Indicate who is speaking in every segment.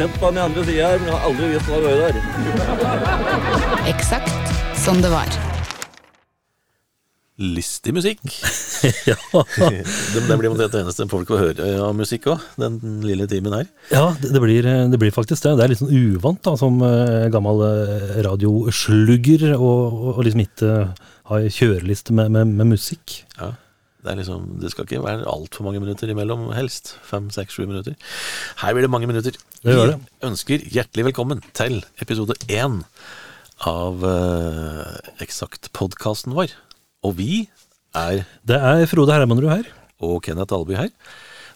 Speaker 1: Sett på den andre sida her, men jeg har aldri visst hva det var der.
Speaker 2: Eksakt som det var.
Speaker 3: Lystig musikk.
Speaker 1: ja.
Speaker 3: Det, det blir omtrent det eneste folk får høre av musikk òg, den lille timen her.
Speaker 1: ja, det, det, blir, det blir faktisk det. Det er litt sånn uvant da, som eh, gammel eh, radioslugger å liksom ikke ha kjøreliste med, med, med musikk.
Speaker 3: Ja. Det, liksom, det skal ikke være altfor mange minutter imellom, helst. Fem, seks, sju minutter. Her blir det mange minutter. Vi ønsker hjertelig velkommen til episode én av uh, Eksakt-podkasten vår. Og vi er
Speaker 1: Det er Frode Hermanrud her.
Speaker 3: og Kenneth Alby her.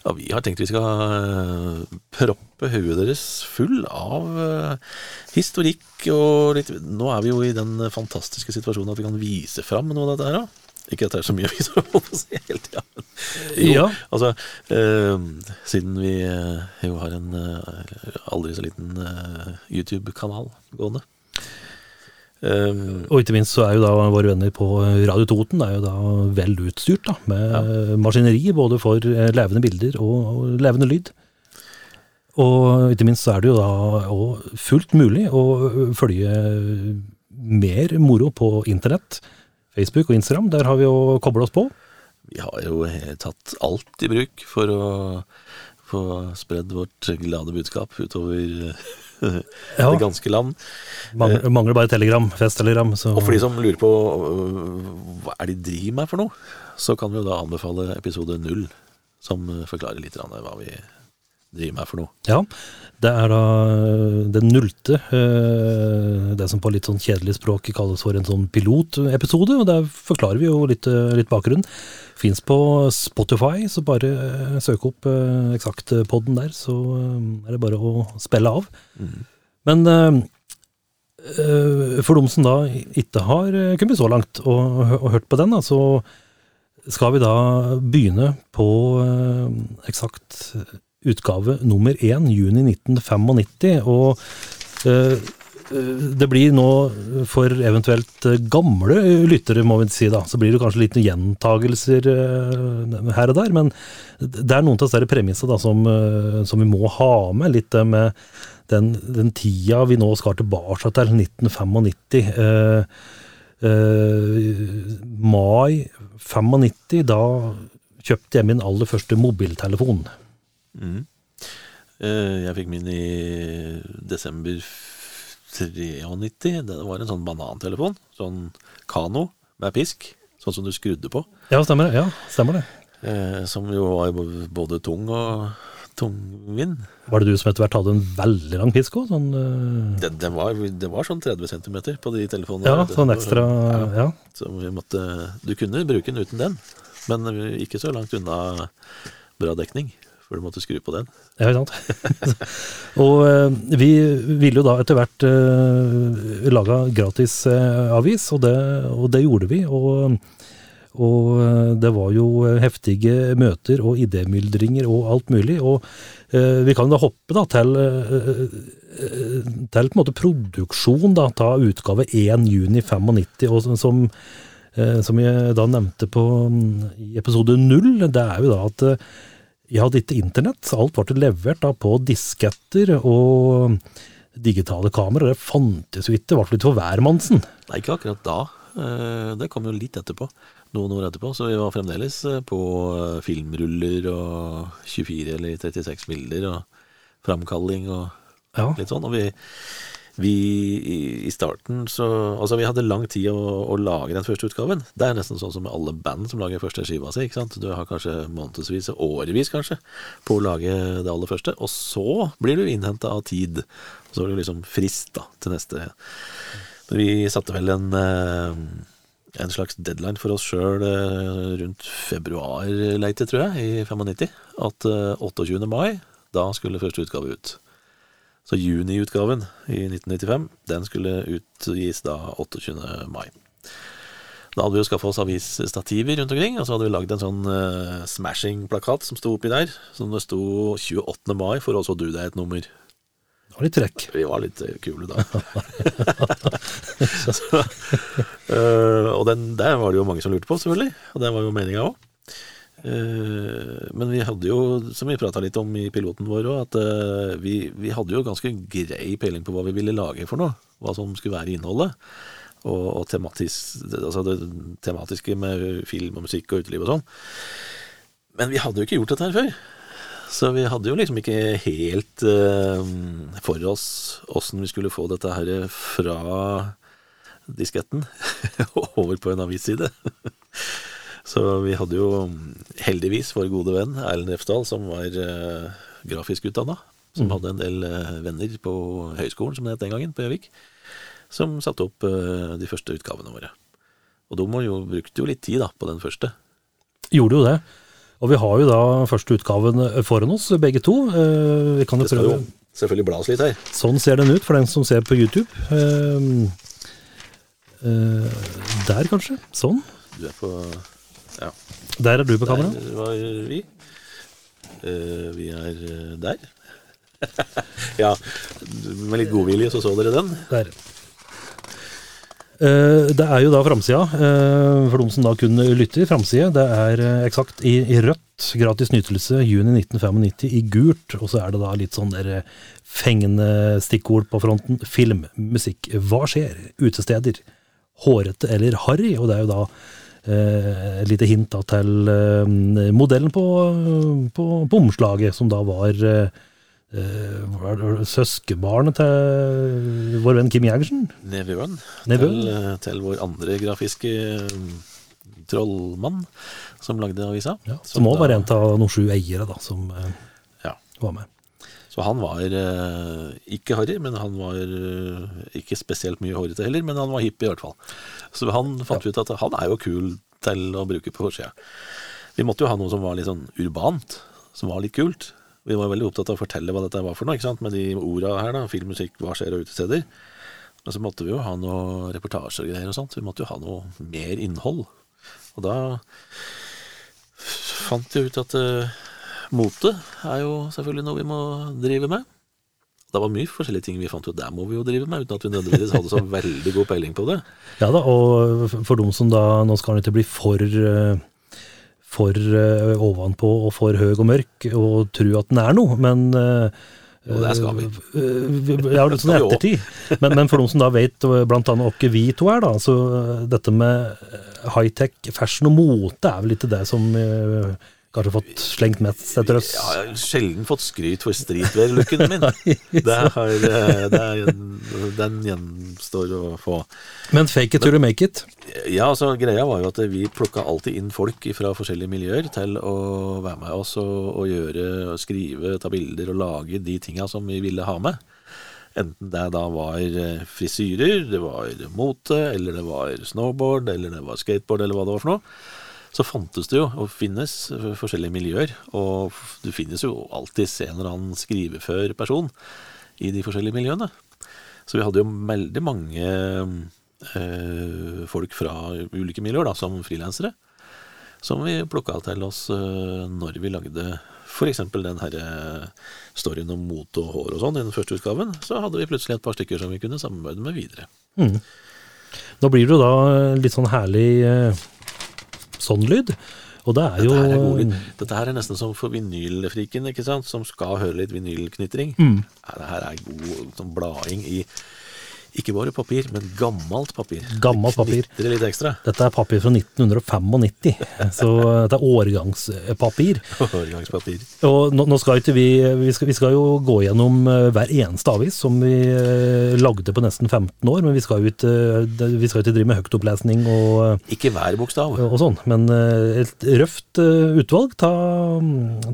Speaker 3: Ja, vi har tenkt vi skal uh, proppe hodet deres full av uh, historikk og litt Nå er vi jo i den fantastiske situasjonen at vi kan vise fram noe av dette her. da. Ikke at det er så mye å vise holde på å si hele tida. men Jo,
Speaker 1: Ja.
Speaker 3: altså eh, Siden vi eh, jo har en eh, aldri så liten eh, YouTube-kanal gående. Um,
Speaker 1: Og ikke minst så er jo da våre venner på Radio Toten er jo da vel utstyrt da, med maskineri både for levende bilder og, og levende lyd. Og ikke minst så er det jo da fullt mulig å følge mer moro på internett. Facebook og Instagram, der har vi jo koblet oss på.
Speaker 3: Vi har jo tatt alt i bruk for å få spredd vårt glade budskap utover eh,
Speaker 1: Ja.
Speaker 3: det ganske land.
Speaker 1: Mangler, mangler bare Telegram, festtelegram. Så
Speaker 3: Og for de som lurer på hva er de driver med for noe, så kan vi jo da anbefale episode null, som forklarer litt hva vi driver med for noe.
Speaker 1: Ja, det er da øh, den nullte, øh, det som på litt sånn kjedelig språk kalles for en sånn pilotepisode, og der forklarer vi jo litt, øh, litt bakgrunn. Fins på Spotify, så bare søk opp eksakt-podden der, så er det bare å spille av. Men øh, øh, for de som da ikke har kommet så langt og, og hørt på den, da, så skal vi da begynne på eksakt utgave nummer én, juni 1995. Og eh, det blir nå for eventuelt eh, gamle lyttere, må vi si da, så blir det kanskje litt gjentagelser eh, her og der, men det er noen av disse premissene som, som vi må ha med, litt med den, den tida vi nå skal tilbake til, 1995. Eh, eh, mai 95, da kjøpte jeg min aller første mobiltelefon.
Speaker 3: Eh, Jeg fikk min i desember 93. Det var en sånn banantelefon, sånn kano med pisk, sånn som du skrudde på.
Speaker 1: Ja, stemmer det. Ja, stemmer det.
Speaker 3: eh, Som jo var både tung og tungvint.
Speaker 1: Var det du som etter hvert hadde en veldig lang pisk òg? Sånn, uh...
Speaker 3: Det, det, var, det var sånn 30 cm på de telefonene.
Speaker 1: ja, sånn ekstra Ja.
Speaker 3: Så vi måtte, du kunne bruke den uten den, men ikke så langt unna bra dekning, for du måtte skru på den.
Speaker 1: Ja, ikke sant. og eh, vi ville jo da etter hvert uh, laga gratis eh, avis, og det, og det gjorde vi. Og, og det var jo heftige møter og idémyldringer og alt mulig. Og eh, vi kan da hoppe da til, eh, til på en måte produksjon da, ta utgave 1 juni 95, og som- som eh, som jeg da nevnte på, mm, i episode null, det er jo da at jeg hadde ikke internett, alt ble levert da på disketter og digitale kameraer. Det fantes jo ikke, i hvert fall ikke for hvermannsen.
Speaker 3: Nei, ikke akkurat da. Eh, Det kom jo litt etterpå. Noen år etterpå. Så vi var fremdeles eh, på eh, filmruller og 24 eller 36 bilder og framkalling og
Speaker 1: Ja.
Speaker 3: litt sånn. Og vi, vi i- starten så Altså, vi hadde lang tid å, å lage den første utgaven. Det er nesten sånn som med alle band som lager første skiva si. ikke sant? Du har kanskje månedsvis, årevis kanskje, på å lage det aller første. Og så blir du innhenta av tid. Så er det liksom frist da, til neste. Men vi satte vel en eh, en slags deadline for oss sjøl rundt februar-leite, tror jeg, i 95. At eh, 28. mai, da skulle første utgave ut. Så juniutgaven i 1995, den skulle utgis da 28. mai. Da hadde vi jo skaffa oss avisstativer rundt omkring, og så hadde vi lagd en sånn uh, smashing-plakat som sto oppi der, som det sto 28. mai, for også du deg et nummer.
Speaker 1: Det var litt trekk.
Speaker 3: Vi var litt eh, kule da. så, uh, og den der var det jo mange som lurte på, selvfølgelig. Og det var jo meninga òg. Men vi hadde jo, som vi prata litt om i piloten vår òg, at eh, vi, vi hadde jo ganske grei peiling på hva vi ville lage for noe. Hva som skulle være innholdet. Og, og tematis, altså det tematiske med film og musikk og uteliv og sånn. Men vi hadde jo ikke gjort dette her før. Så vi hadde jo liksom ikke helt uh, for oss åssen vi skulle få dette her fra disketten over på en avisside. Så vi hadde jo heldigvis vår gode venn Erlend Refsdal, som var uh, grafisk utdanna. Som hadde en del uh, venner på høyskolen, som det het den gangen, på Gjøvik. Som satte opp uh, de første utgavene våre. Og de jo, brukte jo litt tid da, på den første.
Speaker 1: Gjorde jo det. Og vi har jo da første utgaven foran oss, begge to. Eh, vi kan jo prøve
Speaker 3: jo selvfølgelig blas litt her.
Speaker 1: Sånn ser den ut for den som ser på YouTube. Uh, uh, der, kanskje. Sånn.
Speaker 3: Du er på
Speaker 1: Der er du på kamera.
Speaker 3: der var vi. Uh, vi er eh, der. ja, med litt godvilje så så dere den.
Speaker 1: Der. Uh, Det er jo da framsida, uh, for de som da kun lytter. Framside, det er eksakt i, i rødt. Gratis nytelse juni 1995 i gult. Og så er det da litt sånn der fengende stikkord på fronten. Film, musikk. Hva skjer? Utesteder. Hårete eller harry? Og det er jo da et lite hint da til eh, modellen på, på, på omslaget, som da var eh, eh, søskenbarnet til vår venn Kim Jægersen.
Speaker 3: Nevøen
Speaker 1: Nevøen.
Speaker 3: til, eh, til vår andre grafiske trollmann som lagde avisa.
Speaker 1: Ja,
Speaker 3: Som
Speaker 1: òg var en av noen sju eiere da, som eh,
Speaker 3: Ja.
Speaker 1: var med.
Speaker 3: Så han var eh, ikke harry, men han var eh, ikke spesielt mye hårete heller, men han var hipp i hvert fall. Så han fant ut at han er jo kul til å bruke på forsida. Vi måtte jo ha noe som var litt sånn urbant, som var litt kult. Vi var veldig opptatt av å fortelle hva dette var for noe, ikke sant? med de orda her, da. Film, musikk, hva skjer og utesteder. Men så måtte vi jo ha noe reportasjer og greier og sånt. Vi måtte jo ha noe mer innhold. Og da fant jeg ut at eh, mote er jo selvfølgelig noe vi må drive med. Det var mye forskjellige ting vi fant ut der må vi jo drive med, uten at vi nødvendigvis hadde så veldig god peiling på det.
Speaker 1: Ja da, og for de som da Nå skal han ikke bli for eh, for eh, ovenpå og for høy og mørk og tro at den er noe, men eh,
Speaker 3: Jo, det skal vi.
Speaker 1: Ja, litt sånn i ettertid. Men, men for de som da vet blant annet hvem vi to er, da, så dette med high-tech, fashion og mote er vel ikke det som eh, kanskje har fått slengt mest etter oss.
Speaker 3: Ja, jeg har sjelden fått skryt for streetwear-looken min. Det har, eh, det er, den gjenstår å få.
Speaker 1: Men fake it till you make it.
Speaker 3: Ja, altså Greia var jo at vi plukka alltid inn folk fra forskjellige miljøer til å være med oss og, og gjøre, og skrive, ta bilder og lage de tinga som vi ville ha med. Enten det da var eh, frisyrer, det var mote, eller det var snowboard, eller det var skateboard, eller hva det var for noe. Så fantes det jo, og finnes, forskjellige miljøer. Og du finnes jo alltids en eller annen skrivefør person i de forskjellige miljøene. Så vi hadde jo veldig mange øh, folk fra ulike miljøer da, som frilansere, som vi plukka til oss øh, når vi lagde f.eks. den her eh, storyen om mot og hår og sånn i den første utgaven. Så hadde vi plutselig et par stykker som vi kunne samarbeide med videre.
Speaker 1: Da blir det jo da litt sånn herlig eh, sånn lyd. Og det er jo
Speaker 3: Dette her er god lyd. Dette her er nesten som for vinylfriken, ikke sant? som skal høre litt vinylknitring.
Speaker 1: Mm.
Speaker 3: Ja, det her er god sånn blading i ikke bare papir, men gammelt papir.
Speaker 1: Gammelt papir.
Speaker 3: Det litt ekstra.
Speaker 1: Dette er papir fra 1995, så dette er årgangspapir.
Speaker 3: Årgangspapir.
Speaker 1: Og nå, nå skal ikke vi, vi skal, vi skal jo gå gjennom eh, hver eneste avis som vi eh, lagde på nesten 15 år, men vi skal jo ikke, eh, vi skal ikke drive med høytopplesning og,
Speaker 3: Ikke hver bokstav.
Speaker 1: og sånn. Men et røft utvalg ta,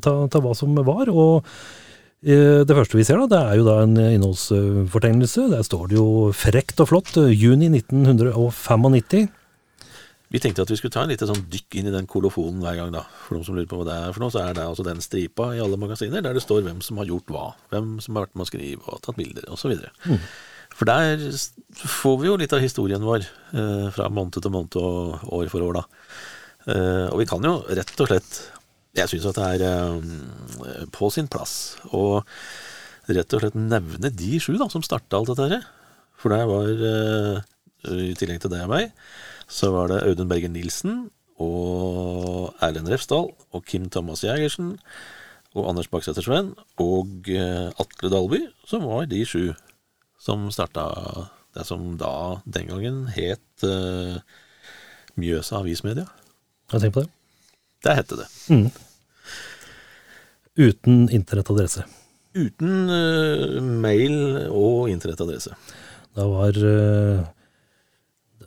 Speaker 1: ta, ta hva som var. og det første vi ser, da, det er jo da en innholdsfortegnelse. Der står det jo frekt og flott, eh, juni 1995.
Speaker 3: Vi tenkte at vi skulle ta en lite sånn dykk inn i den kolofonen hver gang, da. For noen som lurer på hva det er for noe, så er det altså den stripa i alle magasiner der det står hvem som har gjort hva. Hvem som har vært med å skrive og tatt bilder, osv. Mm. For der får vi jo litt av historien vår eh, fra måned til måned og år for år, da. Eh, og vi kan jo rett og slett Jeg syns at det er eh, på sin plass å rett og slett nevne de sju da, som starta alt dette her. For der var, eh, i tillegg til deg og meg, så var det Audun Berger Nilsen og Erlend Refsdal og Kim Thomas Jægersen og Anders Baksæter Sveen og eh, Atle Dalby, som var de sju som starta det som da den gangen het uh, Mjøsa Avismedia.
Speaker 1: Jeg tenker på det.
Speaker 3: Det heter det.
Speaker 1: Uten internettadresse.
Speaker 3: Uten uh, mail og internettadresse.
Speaker 1: Da var uh,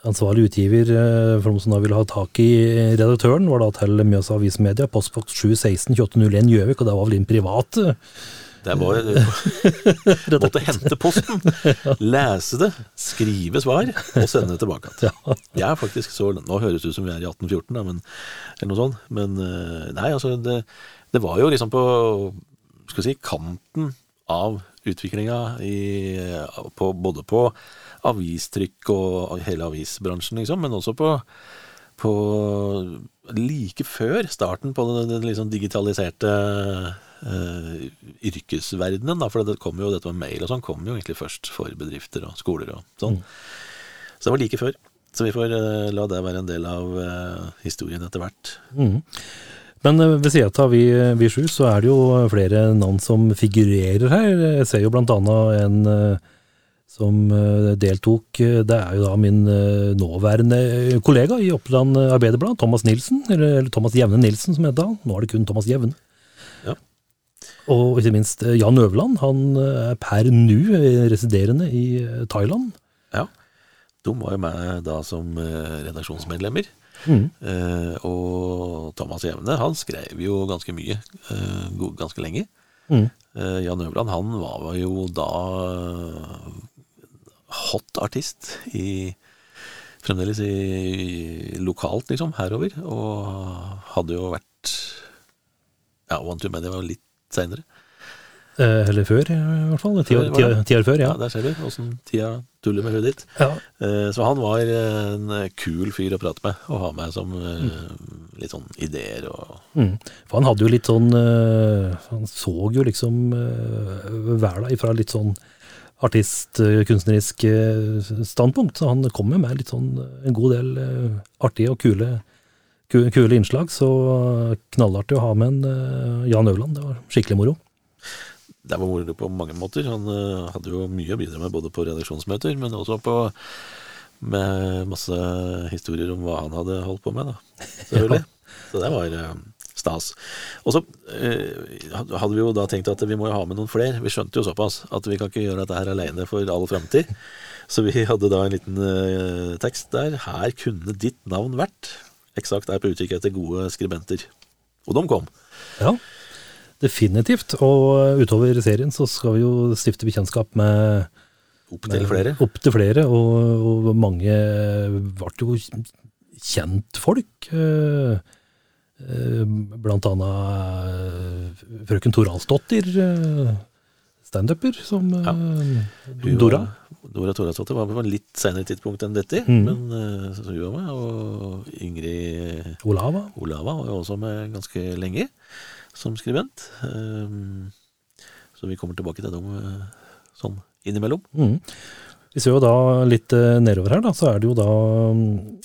Speaker 1: ansvarlig utgiver uh, for noen som da ville ha tak i redaktøren, var da til Mjøsa Avismedia, postboks 716 2801 Gjøvik, og det var vel din private
Speaker 3: Det er bare du Måtte hente posten, lese det, skrive svar og sende det tilbake igjen. Jeg er faktisk så Nå høres det ut som vi er i 1814, da, men, eller noe sånt. Men eh, nei, altså det, det var jo liksom på skal vi si, kanten av utviklinga på, både på avistrykk og hele avisbransjen, liksom, men også på, på like før starten på den, den liksom digitaliserte eh, yrkesverdenen. Da, for det kom jo, dette med mail og sånn kom jo egentlig først for bedrifter og skoler og sånn. Så det var like før. Så vi får uh, la det være en del av eh, historien etter hvert.
Speaker 1: Men eh, ved siden av vi, vi sju, så er det jo flere navn som figurerer her. Jeg ser jo blant annet en som deltok, det er jo da min nåværende kollega i Oppland Arbeiderblad, Thomas Nilsen, eller, Thomas Jevne Nilsen som het da. Nå er det kun Thomas Jevne. Og ikke minst eh, Jan Øverland, han eh, er per nå eh, residerende i Thailand.
Speaker 3: Ja. De var jo med da som redaksjonsmedlemmer. redaksjonsmedlemmer. Eh, og Thomas Jevne, han skrev jo ganske mye, eh, ganske lenge.
Speaker 1: Mm.
Speaker 3: Eh, Jan Øverland, han var jo da hot artist i Fremdeles i, i lokalt, liksom, herover. Og hadde jo vært Ja, One Two Many var litt seinere.
Speaker 1: Eh, eller før, i hvert fall. Ti år, ti, ti år før,
Speaker 3: Ja,
Speaker 1: ja.
Speaker 3: der ser du åssen tida tuller med huet ditt.
Speaker 1: ja.
Speaker 3: Eh, Så han var en eh, kul fyr å prate med, og ha med som mm. litt sånn ideer og
Speaker 1: Mm. For han hadde jo litt sånn eh, Han så jo liksom uh, verda ifra litt sånn artist-kunstnerisk eh, standpunkt, så han kom jo med litt sånn eh, en god del eh, artige og kule, ku- kule innslag. Så knallartig å ha med en eh, Jan Øvland. Det var skikkelig moro.
Speaker 3: Det var moro på mange måter. Han eh, hadde jo mye å bidra med, både på redaksjonsmøter, men også på med masse historier om hva han hadde holdt på med, da. Selvfølgelig. Så det var eh, stas. Og så eh, hadde vi jo da tenkt at vi må jo ha med noen flere. Vi skjønte jo såpass at vi kan ikke gjøre dette her alene for all framtid. Så vi hadde da en liten eh, tekst der. Her kunne ditt navn vært. Eksakt er på utkikk etter gode skribenter. Og de kom.
Speaker 1: Ja, definitivt. Og utover serien så skal vi jo stifte bekjentskap med
Speaker 3: Opp til flere.
Speaker 1: Opp til flere, og, og mange ble jo kjentfolk. eh, eh, Blant annet eh, frøken Toralsdottir, eh, standuper, som ja. Dora.
Speaker 3: Dora Torasdotter var på en litt senere tidspunkt enn dette,
Speaker 1: Mm.
Speaker 3: men uh, så hun var med. Og Ingrid
Speaker 1: Olava.
Speaker 3: Olava var jo også med ganske lenge som skribent. Um, så vi kommer tilbake til dem uh, sånn innimellom.
Speaker 1: Mm. Vi ser jo da litt eh, nedover her, da, så er det jo da um,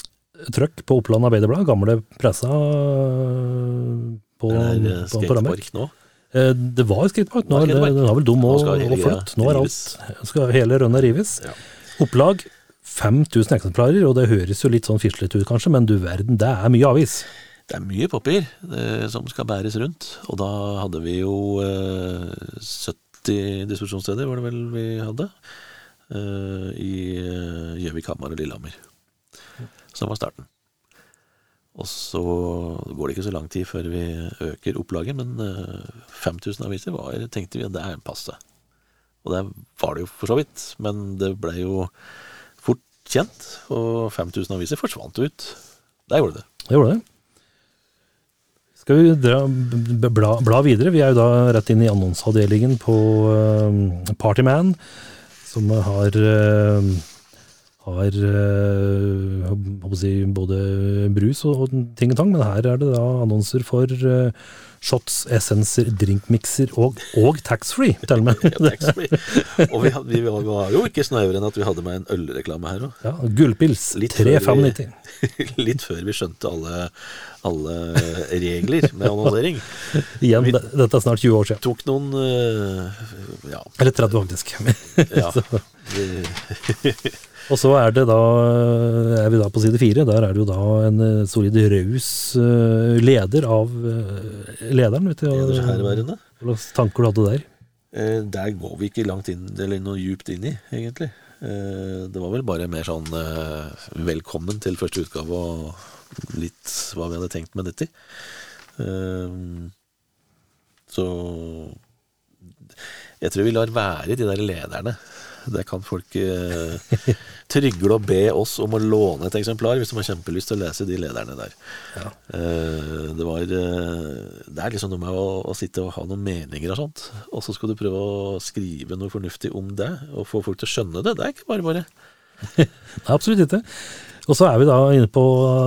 Speaker 1: trøkk på Oppland Arbeiderblad, gamle pressa eh, på,
Speaker 3: Det er
Speaker 1: på, på
Speaker 3: nå.
Speaker 1: Eh, Det var skatepark, nå
Speaker 3: Det var
Speaker 1: er det- den har vel dum og, og flott. Nå er alt, skal hele rønna rives.
Speaker 3: Ja.
Speaker 1: Opplag 5000 eksemplarer, og det høres jo litt sånn fislete ut kanskje, men du verden, det er mye avis.
Speaker 3: Det er mye papir eh, som skal bæres rundt, og da hadde vi jo eh, 70 distribusjonssteder, var det vel vi hadde, eh, i eh, Gjøvik, Hamar og Lillehammer. Som var starten. Og så går det ikke så lang tid før vi øker opplaget, men eh, 5000 aviser var, tenkte vi at det er passe. Og det var det jo for så vidt, men det ble jo fort kjent, og 5000 aviser forsvant ut Der gjorde det.
Speaker 1: Det gjorde det. Skal vi dra, bla, bla videre? Vi er jo da rett inn i annonseavdelingen på uh, Partyman, som har uh, har å si, både brus og, og ting og tang, men her er det da annonser for uh, shots, essenser, drinkmikser og, og taxfree, til og med.
Speaker 3: Ja, taxfree. og vi, vi var jo ikke snauere enn at vi hadde med en ølreklame her òg.
Speaker 1: Ja, Gullpils,
Speaker 3: Litt før vi-
Speaker 1: 3,95.
Speaker 3: Litt før vi skjønte alle, alle regler med annonsering.
Speaker 1: Igjen,
Speaker 3: Vi-
Speaker 1: dette er snart 20 år siden.
Speaker 3: Tok noen eh, Ja.
Speaker 1: Eller 30 faktisk.
Speaker 3: ja.
Speaker 1: Og så er det da, er vi da på side fire. Der er det jo da en eh, solid raus eh, leder av eh, lederen. Vet du,
Speaker 3: Eders
Speaker 1: og-
Speaker 3: herværende.
Speaker 1: Hva slags tanker du hadde der?
Speaker 3: Eh, Der går vi ikke langt inn, eller noe djupt inn i, egentlig. Eh, Det var vel bare mer sånn eh, velkommen til første utgave og litt hva vi hadde tenkt med dette. Eh, Så jeg tror vi lar være de der lederne. Det kan folk eh, trygle og be oss om å låne et eksemplar hvis de har kjempelyst til å lese de lederne der. Eh, det var eh, Det er liksom noe med å, å sitte og ha noen meninger og sånt, og så skal du prøve å skrive noe fornuftig om det, og få folk til å skjønne det. Det er ikke bare bare.
Speaker 1: Nei, absolutt ikke. Og så er vi da inne på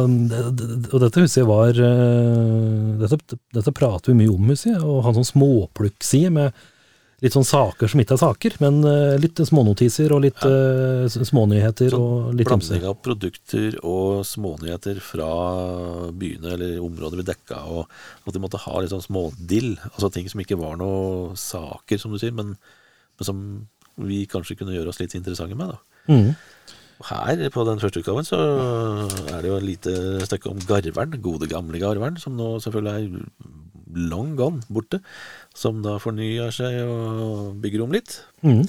Speaker 1: um, Og dette husker jeg var eh, Dette, dette prater vi mye om, husker jeg. Å ha en sånn småplukkside med litt sånn saker som ikke er saker, men eh, litt smånotiser og litt ja. s- smånyheter og litt.
Speaker 3: Blanding av produkter og smånyheter fra byene eller områder vi dekka, og at de måtte ha litt sånn smådill. Altså ting som ikke var noe saker, som du sier, men, men som vi kanskje kunne gjøre oss litt interessante med. da.
Speaker 1: Mm.
Speaker 3: Her på den første utgaven så er det jo et lite stykke om Garveren, gode gamle Garveren, som nå selvfølgelig er long gone borte. Som da fornyer seg og bygger om litt.
Speaker 1: Mm.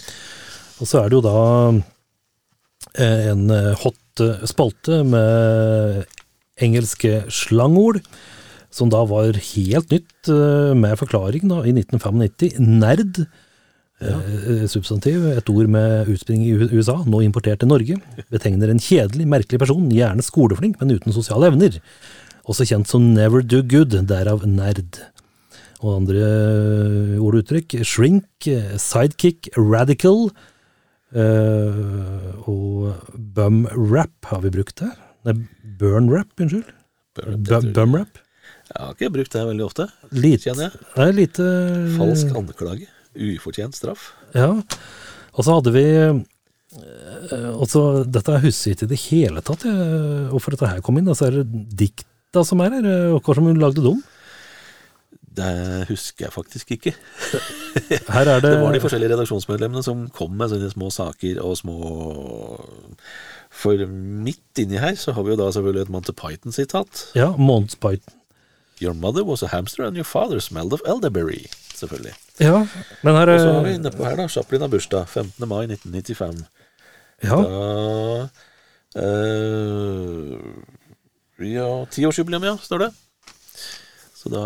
Speaker 1: Og så er det jo da eh, en eh, hot eh, spalte med engelske slangord, som da var helt nytt med forklaring da, i 1995. Nerd. Ja. Substantiv, et ord med utspring i USA, nå importert til Norge, betegner en kjedelig, merkelig person, gjerne skoleflink, men uten sosiale evner. Også kjent som never do good, derav nerd. Og andre eh, ord og uttrykk, shrink, eh, sidekick, radical, uh, og bum rap har vi brukt her. Nei, burn rap, unnskyld. Bu- Bum rap.
Speaker 3: Jeg har ikke brukt det veldig ofte,
Speaker 1: Litt,
Speaker 3: kjenner jeg.
Speaker 1: Nei, lite
Speaker 3: Falsk anklage. Ufortjent straff.
Speaker 1: Ja. Og så hadde vi også, Dette husker jeg ikke i det hele tatt, hvorfor dette her kom inn. Altså er det dikta som er her, og hva som hun lagde dem?
Speaker 3: Det husker jeg faktisk ikke.
Speaker 1: Her er det,
Speaker 3: Det var de forskjellige redaksjonsmedlemmene som kom med sånne små saker og små For midt inni her så har vi jo da selvfølgelig et Monty Python-sitat.
Speaker 1: Ja, Monty Python.
Speaker 3: Your mother was a hamster and your father smelled of elderberry. Selvfølgelig.
Speaker 1: Ja, men her
Speaker 3: Og så har vi
Speaker 1: inne
Speaker 3: nedpå her, da. Chaplin har bursdag. 15. mai 1995.
Speaker 1: ja,
Speaker 3: Da øh, Ja, tiårsjubileum, ja, står det. Så da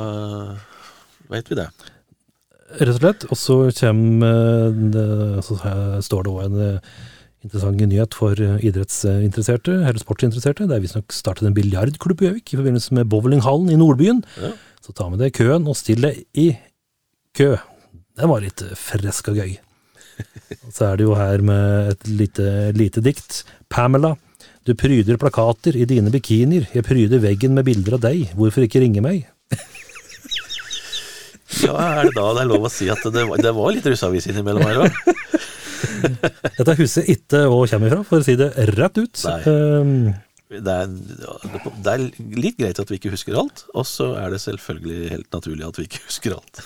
Speaker 3: veit vi det.
Speaker 1: rett og slett. Og så kommer eh, det, så står det òg en eh, interessant nyhet for eh, idrettsinteresserte, eller sportsinteresserte. Det er visstnok startet en biljardklubb i Gjøvik i forbindelse med bowlinghallen i Nordbyen.
Speaker 3: Ja.
Speaker 1: Så ta med deg køen og still deg i kø. Det var litt fresk og gøy. Og så er det jo her med et lite, lite dikt. Pamela, du pryder plakater i dine bikinier. Jeg pryder veggen med bilder av deg. Hvorfor ikke ringe meg?
Speaker 3: Ja, er det da det er lov å si at det var, det var litt russeavis innimellom her òg?
Speaker 1: Dette huset ikke å komme ifra, for å si det rett ut.
Speaker 3: Nei.
Speaker 1: Ehm,
Speaker 3: Det er, det er litt greit at vi ikke husker alt, og så er det selvfølgelig helt naturlig at vi ikke husker alt.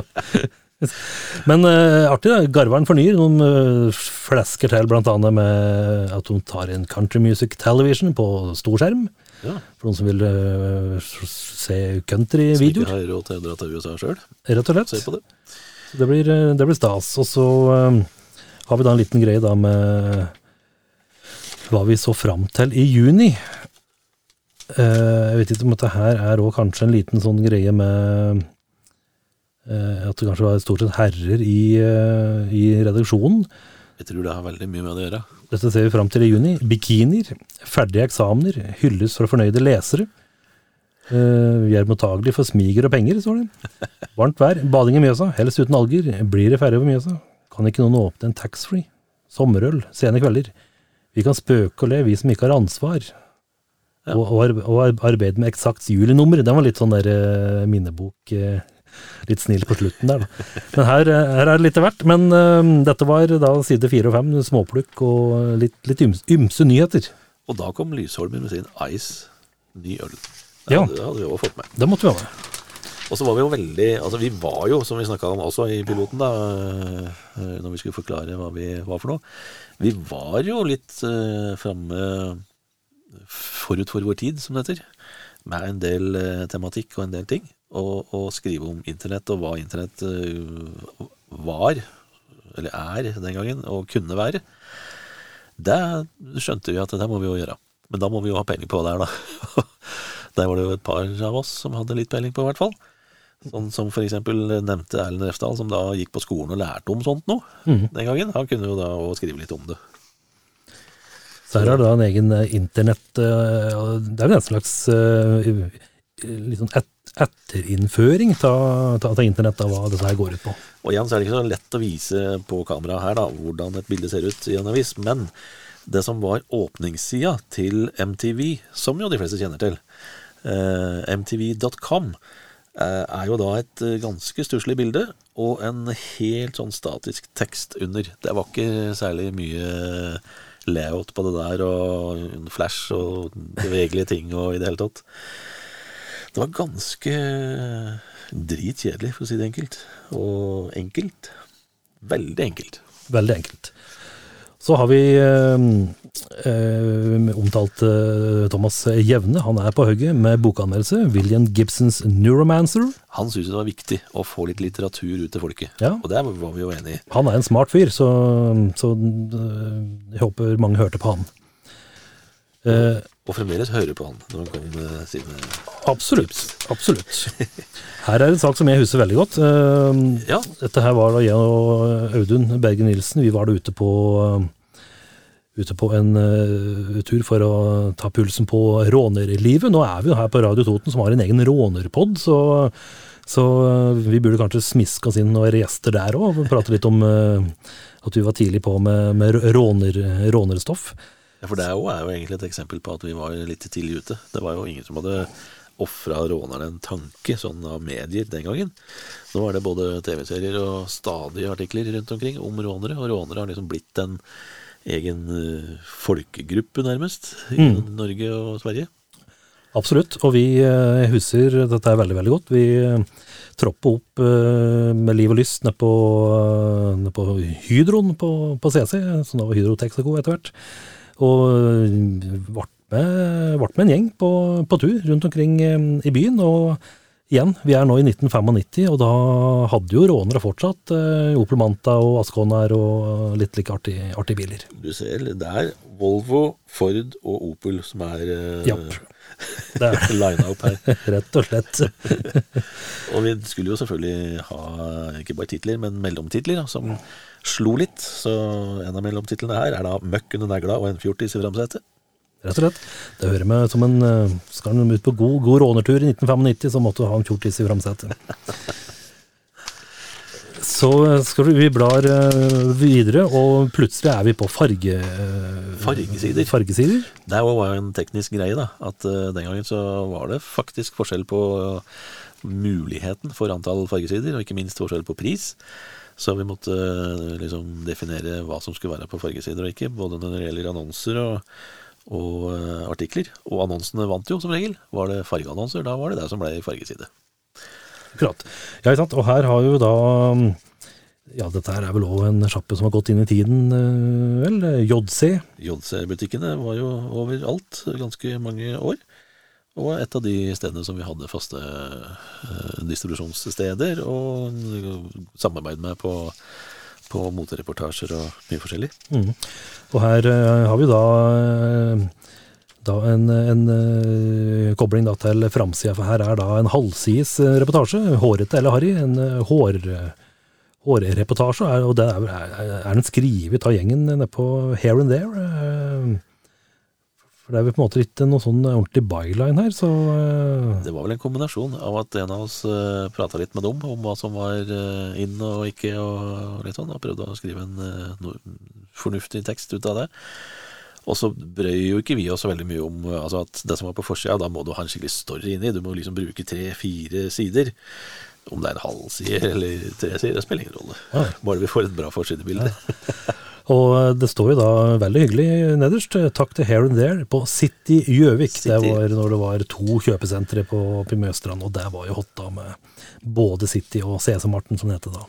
Speaker 1: men uh, artig, da. Garveren fornyer. Noen uh, flesker til, annet med at de tar inn Country Music Television på storskjerm.
Speaker 3: Ja,
Speaker 1: For noen som vil uh, se
Speaker 3: Som ikke
Speaker 1: countryvideoer,
Speaker 3: har råd til å dra til USA sjøl.
Speaker 1: rett og slett.
Speaker 3: Se på det.
Speaker 1: Det blir, eh, det blir stas. Og så eh, har vi da en liten greie da med hva vi så fram til i juni. Uh, jeg vet ikke om dette her er òg kanskje en liten sånn greie med at det kanskje var stort sett herrer i, i redaksjonen.
Speaker 3: Jeg tror det har veldig mye med det å gjøre.
Speaker 1: Dette ser vi fram til i juni. Bikinier, ferdige eksamener, hylles for fornøyde lesere. Uh, vi er mottagelige for smiger og penger, står det. Varmt vær, bading i Mjøsa, helst uten alger. Blir det ferje over Mjøsa? Kan ikke noen åpne en taxfree? Sommerøl, sene kvelder. Vi kan spøke og le, vi som ikke har ansvar.
Speaker 3: Ja.
Speaker 1: Og, og, arbeide med eksakt julinummer. Den var litt sånn der eh, minnebok eh, Litt snill på slutten der, da. Men her, eh, her er det litt av hvert. Men uh, dette var da side fire og fem, småplukk og litt, litt ymse, ymse nyheter.
Speaker 3: Og da kom Lysholmen med sin Ice ny øl. Det
Speaker 1: Ja.
Speaker 3: hadde, vi også fått med.
Speaker 1: Det måtte vi ha med.
Speaker 3: Og så var vi jo veldig Altså vi var jo, som vi snakka om også i piloten, da, eh, når vi skulle forklare hva vi var for noe, vi var jo litt uh, framme forut for vår tid, som det heter. Med en del uh, tematikk og en del ting. Og, og skrive om internett og hva internett eh, var, eller er den gangen, og kunne være. Det skjønte vi at det må vi jo gjøre. Men da må vi jo ha peiling på det er, da. Der var det jo et par av oss som hadde litt peiling på, i hvert fall. Sånn som for eksempel nevnte Erlend Refsdal, som da gikk på skolen og lærte om sånt noe den gangen. Han kunne jo da òg skrive litt om det.
Speaker 1: Så her er det da en egen eh, internett eh, Det er vel en slags litt sånn et, etterinnføring av internett, av hva dette her går ut på.
Speaker 3: Og igjen så er det ikke så lett å vise på kamera her da, hvordan et bilde ser ut i en avis, men det som var åpningssida til MTV, som jo de fleste kjenner til, eh, mtv.com, eh, er jo da et ganske stusslig bilde og en helt sånn statisk tekst under. Det var ikke særlig mye layout på det der, og flash og bevegelige ting og i det hele tatt. Det var ganske dritkjedelig, for å si det enkelt. Og enkelt. Veldig enkelt.
Speaker 1: Veldig enkelt. Så har vi eh, eh, omtalt eh, Thomas Jevne. Han er på hugget med bokanmeldelse. William Gibsons 'Neuromancer'.
Speaker 3: Han syntes det var viktig å få litt litteratur ut til folket.
Speaker 1: Ja.
Speaker 3: Og det var vi jo enige.
Speaker 1: Han er en smart fyr, så, så eh, jeg håper mange hørte på han. Eh,
Speaker 3: Og fremdeles hører på han når han kommer med sine
Speaker 1: absolutt. Absolutt. Her er en sak som jeg husker veldig godt. Eh,
Speaker 3: Ja,
Speaker 1: Dette her var da jeg og Audun Berge Nilsen, vi var da ute på ute på en uh, tur for å ta pulsen på rånerlivet. Nå er vi jo her på Radio Toten som har en egen rånerpod, så, så eh, vi burde kanskje smiske oss inn og gjester der òg, og prate litt om uh, at vi var tidlig på med, med råner, rånerstoff.
Speaker 3: Ja, For det er jo, er jo egentlig et eksempel på at vi var litt tidlig ute. Det var jo ingen som hadde ofra rånerne en tanke sånn av medier den gangen. Nå er det både TV-serier og stadige artikler rundt omkring om rånere, og rånere har liksom blitt en egen eh, folkegruppe, nærmest, i Norge og Sverige.
Speaker 1: Absolutt, og vi eh, husker dette er veldig, veldig godt. Vi eh, troppa opp med liv og lyst nede på, ned på Hydroen på, på CC, som da var Hydro Texaco etter hvert. Og eh, ble med, ble med en gjeng på, på tur rundt omkring eh, i byen. Og igjen, vi er nå i 1995, og da hadde jo rånere fortsatt eh, Opel Manta og Asconaer og litt like artige, artig biler.
Speaker 3: Du ser, det er Volvo, Ford og Opel som er eh,
Speaker 1: Japp. Det er
Speaker 3: her.
Speaker 1: rett og slett.
Speaker 3: Og vi skulle jo selvfølgelig ha ikke bare titler, men mellomtitler som slo litt. Så en av mellomtitlene her er da 'Møkk under negla og en fjortis i framsetet'.
Speaker 1: Rett og slett. Det hører med som en eh, Skal han ut på god, god rånertur i 1995, så måtte du ha en fjortis i framsetet. Så eh, skal vi, vi blar eh, videre, og plutselig er vi på farge...
Speaker 3: Fargesider.
Speaker 1: Fargesider.
Speaker 3: Det var jo en teknisk greie, da. At den gangen så var det faktisk forskjell på muligheten for antall fargesider, og ikke minst forskjell på pris. Så vi måtte eh, liksom definere hva som skulle være på fargesider og ikke, både når det gjelder annonser og, og eh, artikler. Og annonsene vant jo, som regel. Var det fargeannonser, da var det det som ble fargeside.
Speaker 1: Akkurat. Ja, ikke sant. Og her har jo da Ja, dette her er vel òg en sjappe som har gått inn i tiden, eh, vel? JC.
Speaker 3: JC-butikkene var jo overalt ganske mange år. Og et av de stedene som vi hadde faste eh, distribusjonssteder og samarbeid med på, på motereportasjer og mye forskjellig.
Speaker 1: Mm. Og her eh, har vi da, eh, da en, en kobling da til framsida, for her er da en halvsides reportasje. Hårete eller harry. En eh, hår, hårreportasje, og det er, er, er den skrevet av gjengen nede på Here and There. Eh, For det er vel på en måte ikke noe sånn ordentlig byline her, så eh,
Speaker 3: Det var vel en kombinasjon av at en av oss uh, prata litt med dem om hva som var eh, inn og ikke, og litt sånn, og prøvde å skrive en eh, no, fornuftig tekst ut av det. Og så brøy jo ikke vi oss så veldig mye om eh, altså at det som var på forsida, da må du ha en skikkelig story inni. Du må liksom bruke tre-fire sider. Om det er en halv side eller tre sider, det spiller ingen rolle. Bare vi får et bra forsidebilde.
Speaker 1: Og eh, det står jo da veldig hyggelig nederst. eh, Takk til Here and There på City Gjøvik. Det var når det var to kjøpesentre på, Mjøstrand, og der var jo hot da med både City og CC-Marten, som det heter da.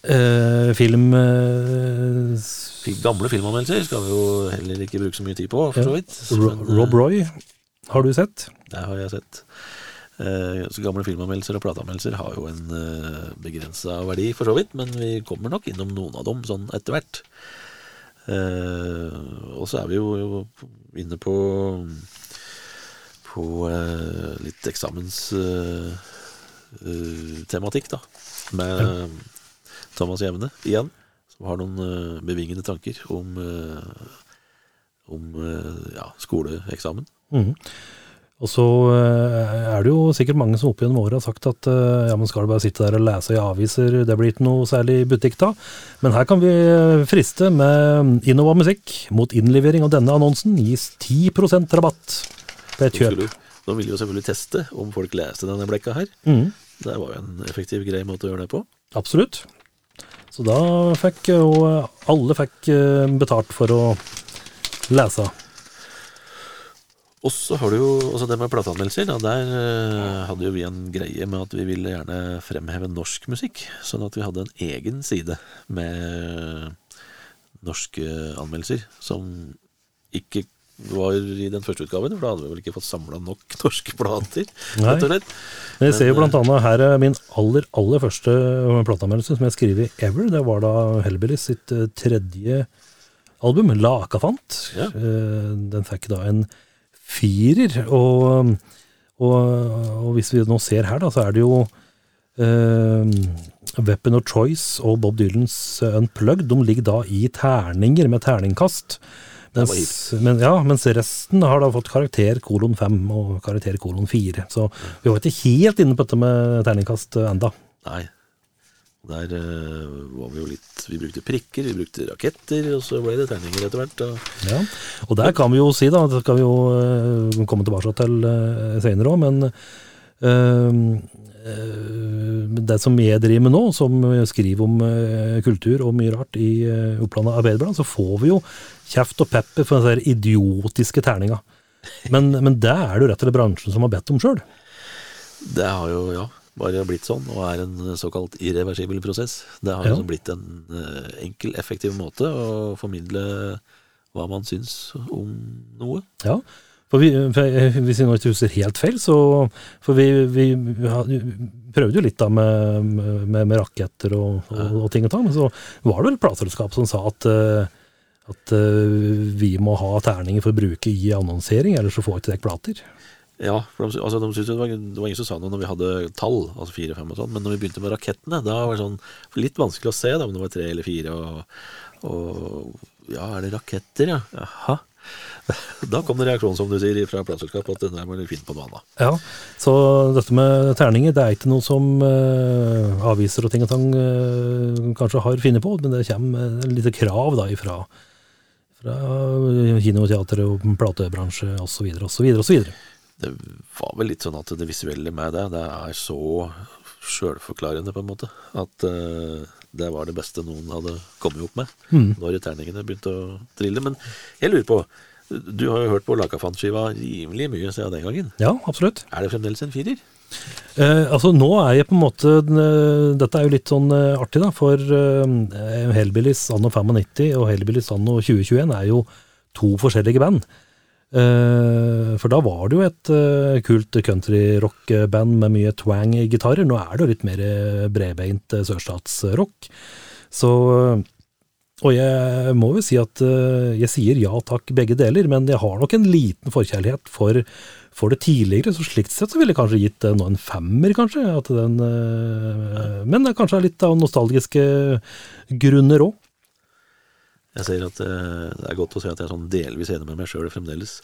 Speaker 1: Eh, film eh,
Speaker 3: Gamle filmanmeldelser skal vi jo heller ikke bruke så mye tid på, for så vidt.
Speaker 1: Rob Roy har du sett?
Speaker 3: Det har jeg sett. Eh, så gamle filmanmeldelser og plateanmeldelser har jo en uh, begrensa verdi, for så vidt, men vi kommer nok innom noen av dem sånn etter hvert. Eh, og så er vi jo, inne på på eh, litt eksamenstematikk, da. Med Thomas Jevne igjen, som har noen eh, bevingende tanker om, eh, om eh, ja, skoleeksamen.
Speaker 1: Mhm. Og så eh, er det jo sikkert mange som opp gjennom året har sagt at eh, ja, men skal du bare sitte der og lese i aviser, det blir ikke noe særlig butikk da. Men her kan vi eh, friste med Innova Musikk. Mot innlevering av denne annonsen gis 10% rabatt på et kjøp.
Speaker 3: Nå ville vi jo selvfølgelig teste om folk leste denne blekka her.
Speaker 1: Mm.
Speaker 3: Det var jo en effektiv, grei måte å gjøre det på.
Speaker 1: Absolutt. Så da fikk jo alle fikk betalt for å lese.
Speaker 3: Og så har du jo også det med plateanmeldelser. Der eh, hadde jo vi en greie med at vi ville gjerne fremheve norsk musikk. Sånn at vi hadde en egen side med norske anmeldelser som ikke var i den første utgaven, for da hadde vi vel ikke fått samla nok norske plater.
Speaker 1: Nei. Men jeg ser jo blant annet her er min aller, aller første plateanmeldelse som jeg skrev i Ever. Det var da Hellbillies sitt eh, tredje album, Lakafant.
Speaker 3: Ja.
Speaker 1: Eh, Den fikk da en firer. Og, og, og hvis vi nå ser her, da, så er det jo uh, Weapon of Choice og Bob Dylans Unplugged de ligger da i terninger med terningkast. Mens, men, ja, mens resten har da fått karakter kolon 5 og karakter kolon 4. Så vi var ikke helt inne på dette med terningkast eh, enda.
Speaker 3: Nei. Der eh, var vi jo litt Vi brukte prikker, vi brukte raketter, og så ble det tegninger etter hvert. Og
Speaker 1: Ja. Og der kan vi jo si, da, det skal vi jo eh, komme tilbake til uh, senere òg, men eh, eh, det som jeg driver med nå, som skriver om eh, kultur og mye rart i Oppland Arbeiderblad, så får vi jo kjeft og pepper for den idiotiske terninga. Men, men det er det jo rett og slett bransjen som har bedt om sjøl.
Speaker 3: det har jo, ja, bare blitt sånn, og er en såkalt irreversibel prosess. Det har
Speaker 1: Ja.
Speaker 3: liksom blitt en eh, enkel, effektiv måte å formidle hva man syns om noe.
Speaker 1: Ja, for, vi, for hvis vi nå ikke husker helt feil, så For vi, vi, vi prøvde jo litt da med, med, med raketter og, og, og ting og tang, men så var det vel plateselskap som sa at, eh, at eh, vi må ha terninger for å bruke i annonsering, ellers så får vi ikke dekk plater.
Speaker 3: Ja, for de, altså, de synes det, var, det var ingen som sa noe når vi hadde tall, altså fire, fem og sånn, men når vi begynte med rakettene, da var det sånn litt vanskelig å se da, om det var tre eller fire, og, og ja, er det raketter, ja? Jaha. Da kom det reaksjon, som du sier, fra plateselskapet, at den der må du finne på noe annet.
Speaker 1: Ja, så dette med terninger, det er ikke noe som eh, aviser og ting og tang eh, kanskje har funnet på, men det kommer et lite krav da ifra fra kino, teater og platebransje osv. osv. osv.
Speaker 3: Det var vel litt sånn at det visuelle med det, det er så sjølforklarende, på en måte, at uh, det var det beste noen hadde kommet opp med
Speaker 1: Mm.
Speaker 3: når terningene begynte å trille. Men jeg lurer på, du har jo hørt på Lakafant-skiva rimelig mye siden den gangen.
Speaker 1: Ja, absolutt.
Speaker 3: Er det fremdeles en firer?
Speaker 1: Eh, altså Nå er jeg på en måte eh, Dette er jo litt sånn eh, artig, da. For eh, Hellbillies anno 95 og Hellbillies anno 2021 er jo to forskjellige band. Eh, for da var det jo et eh, kult countryrock-band med mye twang i gitarer. Nå er det jo litt mer eh, bredbeint sørstatsrock. Så Og jeg må jo si at jeg sier ja takk begge deler, men jeg har nok en liten forkjærlighet for, for det tidligere, så slikt sett så ville jeg kanskje gitt nå en femmer, kanskje. Den, Men det er kanskje litt av nostalgiske grunner òg.
Speaker 3: Jeg sier at eh, Det er godt å se at jeg er sånn delvis enig med meg sjøl fremdeles.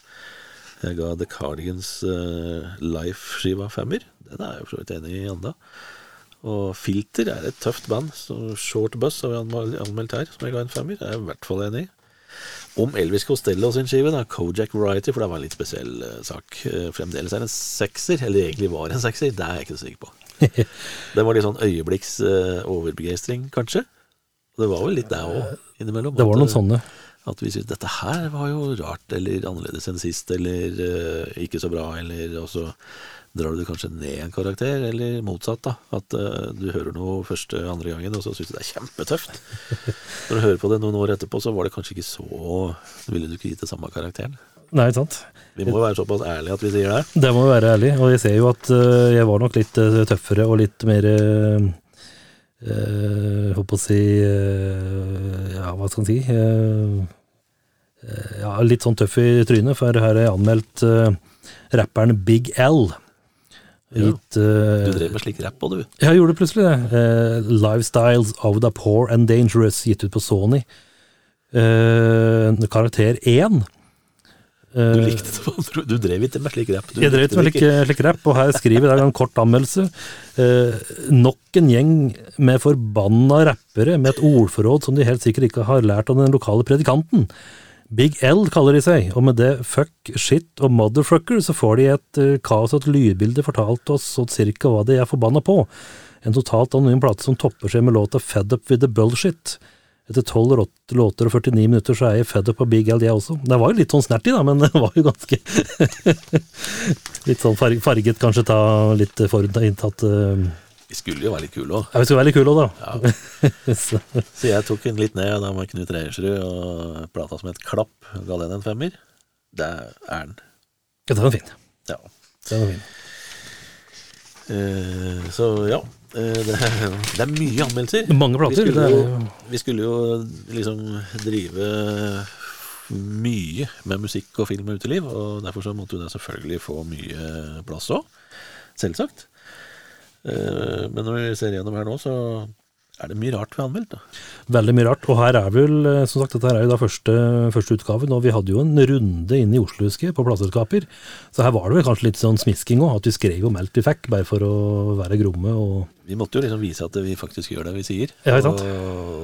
Speaker 3: Jeg ga The Cardigans eh, Life-skiva femmer. Den er jeg jo for så vidt enig i enda. Og Filter er et tøft band. Så Short Bus har vi anmeldt her, som jeg ga en femmer. Det er jeg i hvert fall enig i. Om Elvis Costello sin skive, da, Kojak Variety, for det var en litt spesiell eh, sak. Eh, fremdeles er det en sekser, eller egentlig var en sekser, det er jeg ikke så sikker på. det var litt sånn øyeblikks eh, overbegeistring, kanskje. Og det var vel litt det òg, innimellom.
Speaker 1: Det var noen
Speaker 3: eh,
Speaker 1: sånne.
Speaker 3: At vi syntes dette her var jo rart, eller annerledes enn sist, eller uh, ikke så bra, eller Og så drar du kanskje ned en karakter, eller motsatt, da. At uh, du hører noe første, andre gangen, og så syns du det er kjempetøft. Når du hører på det noen år etterpå, så var det kanskje ikke så Ville du ikke gitt det samme karakteren?
Speaker 1: Nei, ikke sant.
Speaker 3: Vi må jo være såpass ærlige at vi sier det.
Speaker 1: Det må jo være ærlig, og jeg ser jo at uh, jeg var nok litt eh, tøffere og litt mer uh, Håper å si eh, Ja, hva skal en si? eh, eh, ja, litt sånn tøff i trynet, for her har jeg anmeldt eh, rapperen Big L.
Speaker 3: Ja.
Speaker 1: Gitt eh,
Speaker 3: Du drev med slik rapp òg, du.
Speaker 1: Jeg gjorde det plutselig, det. Eh, Lifestyles of the Poor and Dangerous, gitt ut på Sony. Eh, karakter 1. Eh,
Speaker 3: Du likte det. Du drev ikke med slik rapp.
Speaker 1: Jeg drev
Speaker 3: ikke
Speaker 1: med
Speaker 3: det
Speaker 1: slik, rapp, og her skriver jeg en kort anmeldelse. Eh, nok en gjeng med forbanna rappere med et ordforråd som de helt sikkert ikke har lært av den lokale predikanten. Big L kaller de seg, og med det fuck, shit og motherfucker så får de et uh, kaos og et lydbilde fortalt oss sånn cirka hva de er forbanna på. En totalt anonym plate som topper seg med låta Fed Up With The Bullshit. Etter 12 låter og 49 minutter så er jeg fed up av Big L, jeg også. Det var jo litt sånn snertig, da, men det var jo ganske Litt sånn farget, kanskje ta litt forutinntatt uh,
Speaker 3: Vi skulle jo være litt kule òg.
Speaker 1: Ja, vi skulle være litt kule òg, da. så,
Speaker 3: Så jeg tok den litt ned da med Knut Reiersrud og plata som het Klapp. Ga den en femmer. Det er den.
Speaker 1: ja, den var fin.
Speaker 3: Ja.
Speaker 1: Den var fin.
Speaker 3: Uh, så ja. Eh, det, er, det er mye anmeldelser.
Speaker 1: Mange plater.
Speaker 3: Vi skulle, jo, vi skulle jo liksom drive mye med musikk og film og uteliv, og derfor så måtte jo det selvfølgelig få mye plass òg. Selvsagt. Eh, Men når vi ser gjennom her nå, så er det mye rart vi har anmeldt. da.
Speaker 1: Veldig mye rart. Og her er vel, eh, som sagt, dette her er jo da første, første utgaven, og vi hadde jo en runde inne i Oslo, husker jeg, på plateselskaper. Så her var det vel kanskje litt sånn smisking òg, at vi skrev om alt vi fikk, bare for å være gromme og
Speaker 3: Vi måtte jo liksom vise at vi faktisk gjør det vi sier.
Speaker 1: Ja?
Speaker 3: Og,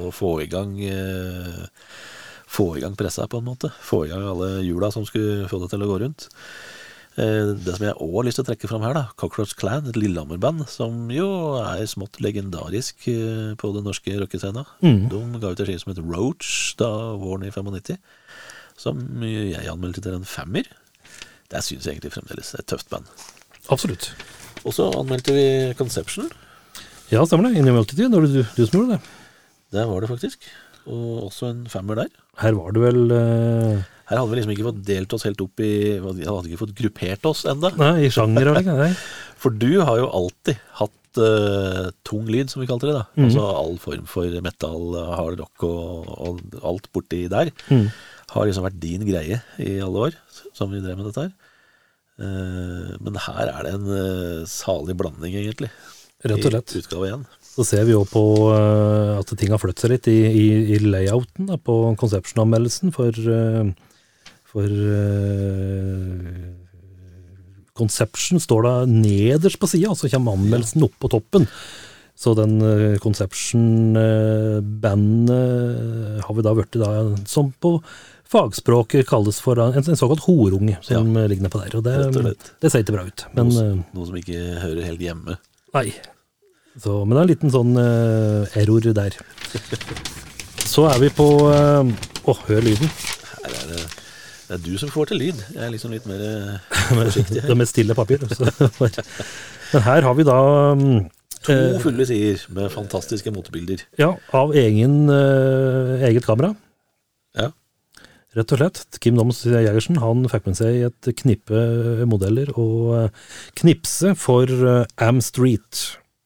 Speaker 3: og få i gang eh, Få i gang pressa, på en måte. Få i gang alle hjula som skulle få det til å gå rundt. Eh, Det som jeg òg har lyst til å trekke fram her, da, Cockroach Clan, et Lillehammer-band, som jo er smått legendarisk eh, på den norske rockescena.
Speaker 1: Mm.
Speaker 3: De ga ut en skive som het Roach da våren i 95, som jeg anmeldte til en femmer. Det syns jeg egentlig fremdeles er et tøft band.
Speaker 1: Absolutt.
Speaker 3: Og så anmeldte vi Conception.
Speaker 1: Ja, stemmer det. Inni multitude, når du, du som gjorde det.
Speaker 3: Det var det faktisk. Og også en femmer der.
Speaker 1: Her var det vel uh...
Speaker 3: Her hadde vi liksom ikke fått delt oss helt opp i Vi hadde ikke fått gruppert oss.
Speaker 1: Nei, i sjanger og. Nei.
Speaker 3: For du har jo alltid hatt uh, tung lyd, som vi kalte det. da
Speaker 1: Mm.
Speaker 3: Altså all form for metal, hard rock og, og alt borti der.
Speaker 1: Mm.
Speaker 3: Har liksom vært din greie i alle år som vi drev med dette her. Uh, men her er det en salig blanding, egentlig.
Speaker 1: Rett og slett.
Speaker 3: I utgave én.
Speaker 1: Så ser vi jo på eh, at ting har flyttet seg litt i, i, i layouten da, på Conception-anmeldelsen, for, eh, for uh, Conception står da nederst på sida, så kommer anmeldelsen opp på toppen. Så den Conception-bandet har vi da blitt da, som på fagspråket kalles for en, en såkalt horunge, som ja. ligger på der. Og det, det ser ikke bra ut. Men
Speaker 3: noe, noe som ikke hører helt hjemme.
Speaker 1: Nei. Så, men det er en liten sånn eh, error der. Så er vi på Å, hør lyden.
Speaker 3: Her er det, det er du som får til lyd. Jeg er liksom litt mer eh, forsiktig
Speaker 1: Det
Speaker 3: er
Speaker 1: med stille papir. Men her har vi da
Speaker 3: To
Speaker 1: eh,
Speaker 3: fulle sider med fantastiske motebilder.
Speaker 1: Ja, av egen, eh, eget kamera.
Speaker 3: Ja.
Speaker 1: Rett og slett. Kim Doms Jegersen han fikk med seg et knippe modeller og eh, knipse for eh, Am Street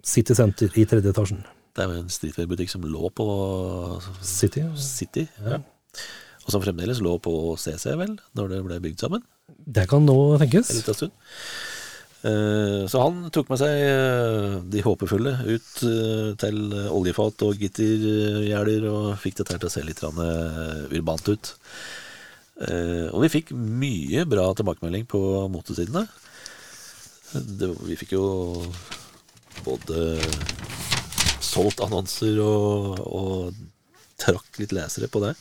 Speaker 1: City Center i tredje etasjen.
Speaker 3: Det er jo en streetwear-butikk som lå på
Speaker 1: City.
Speaker 3: City. Ja. Og som fremdeles lå på CC, vel, når det ble bygd sammen.
Speaker 1: Det kan nå tenkes.
Speaker 3: En liten stund. Eh, Så han tok med seg eh, de håpefulle ut eh, til oljefat og gittergjerder og fikk dette til å se litt urbant ut. Og vi fikk mye bra tilbakemelding på motesidene. Vi fikk jo både solgt annonser og, og trakk litt lesere på det.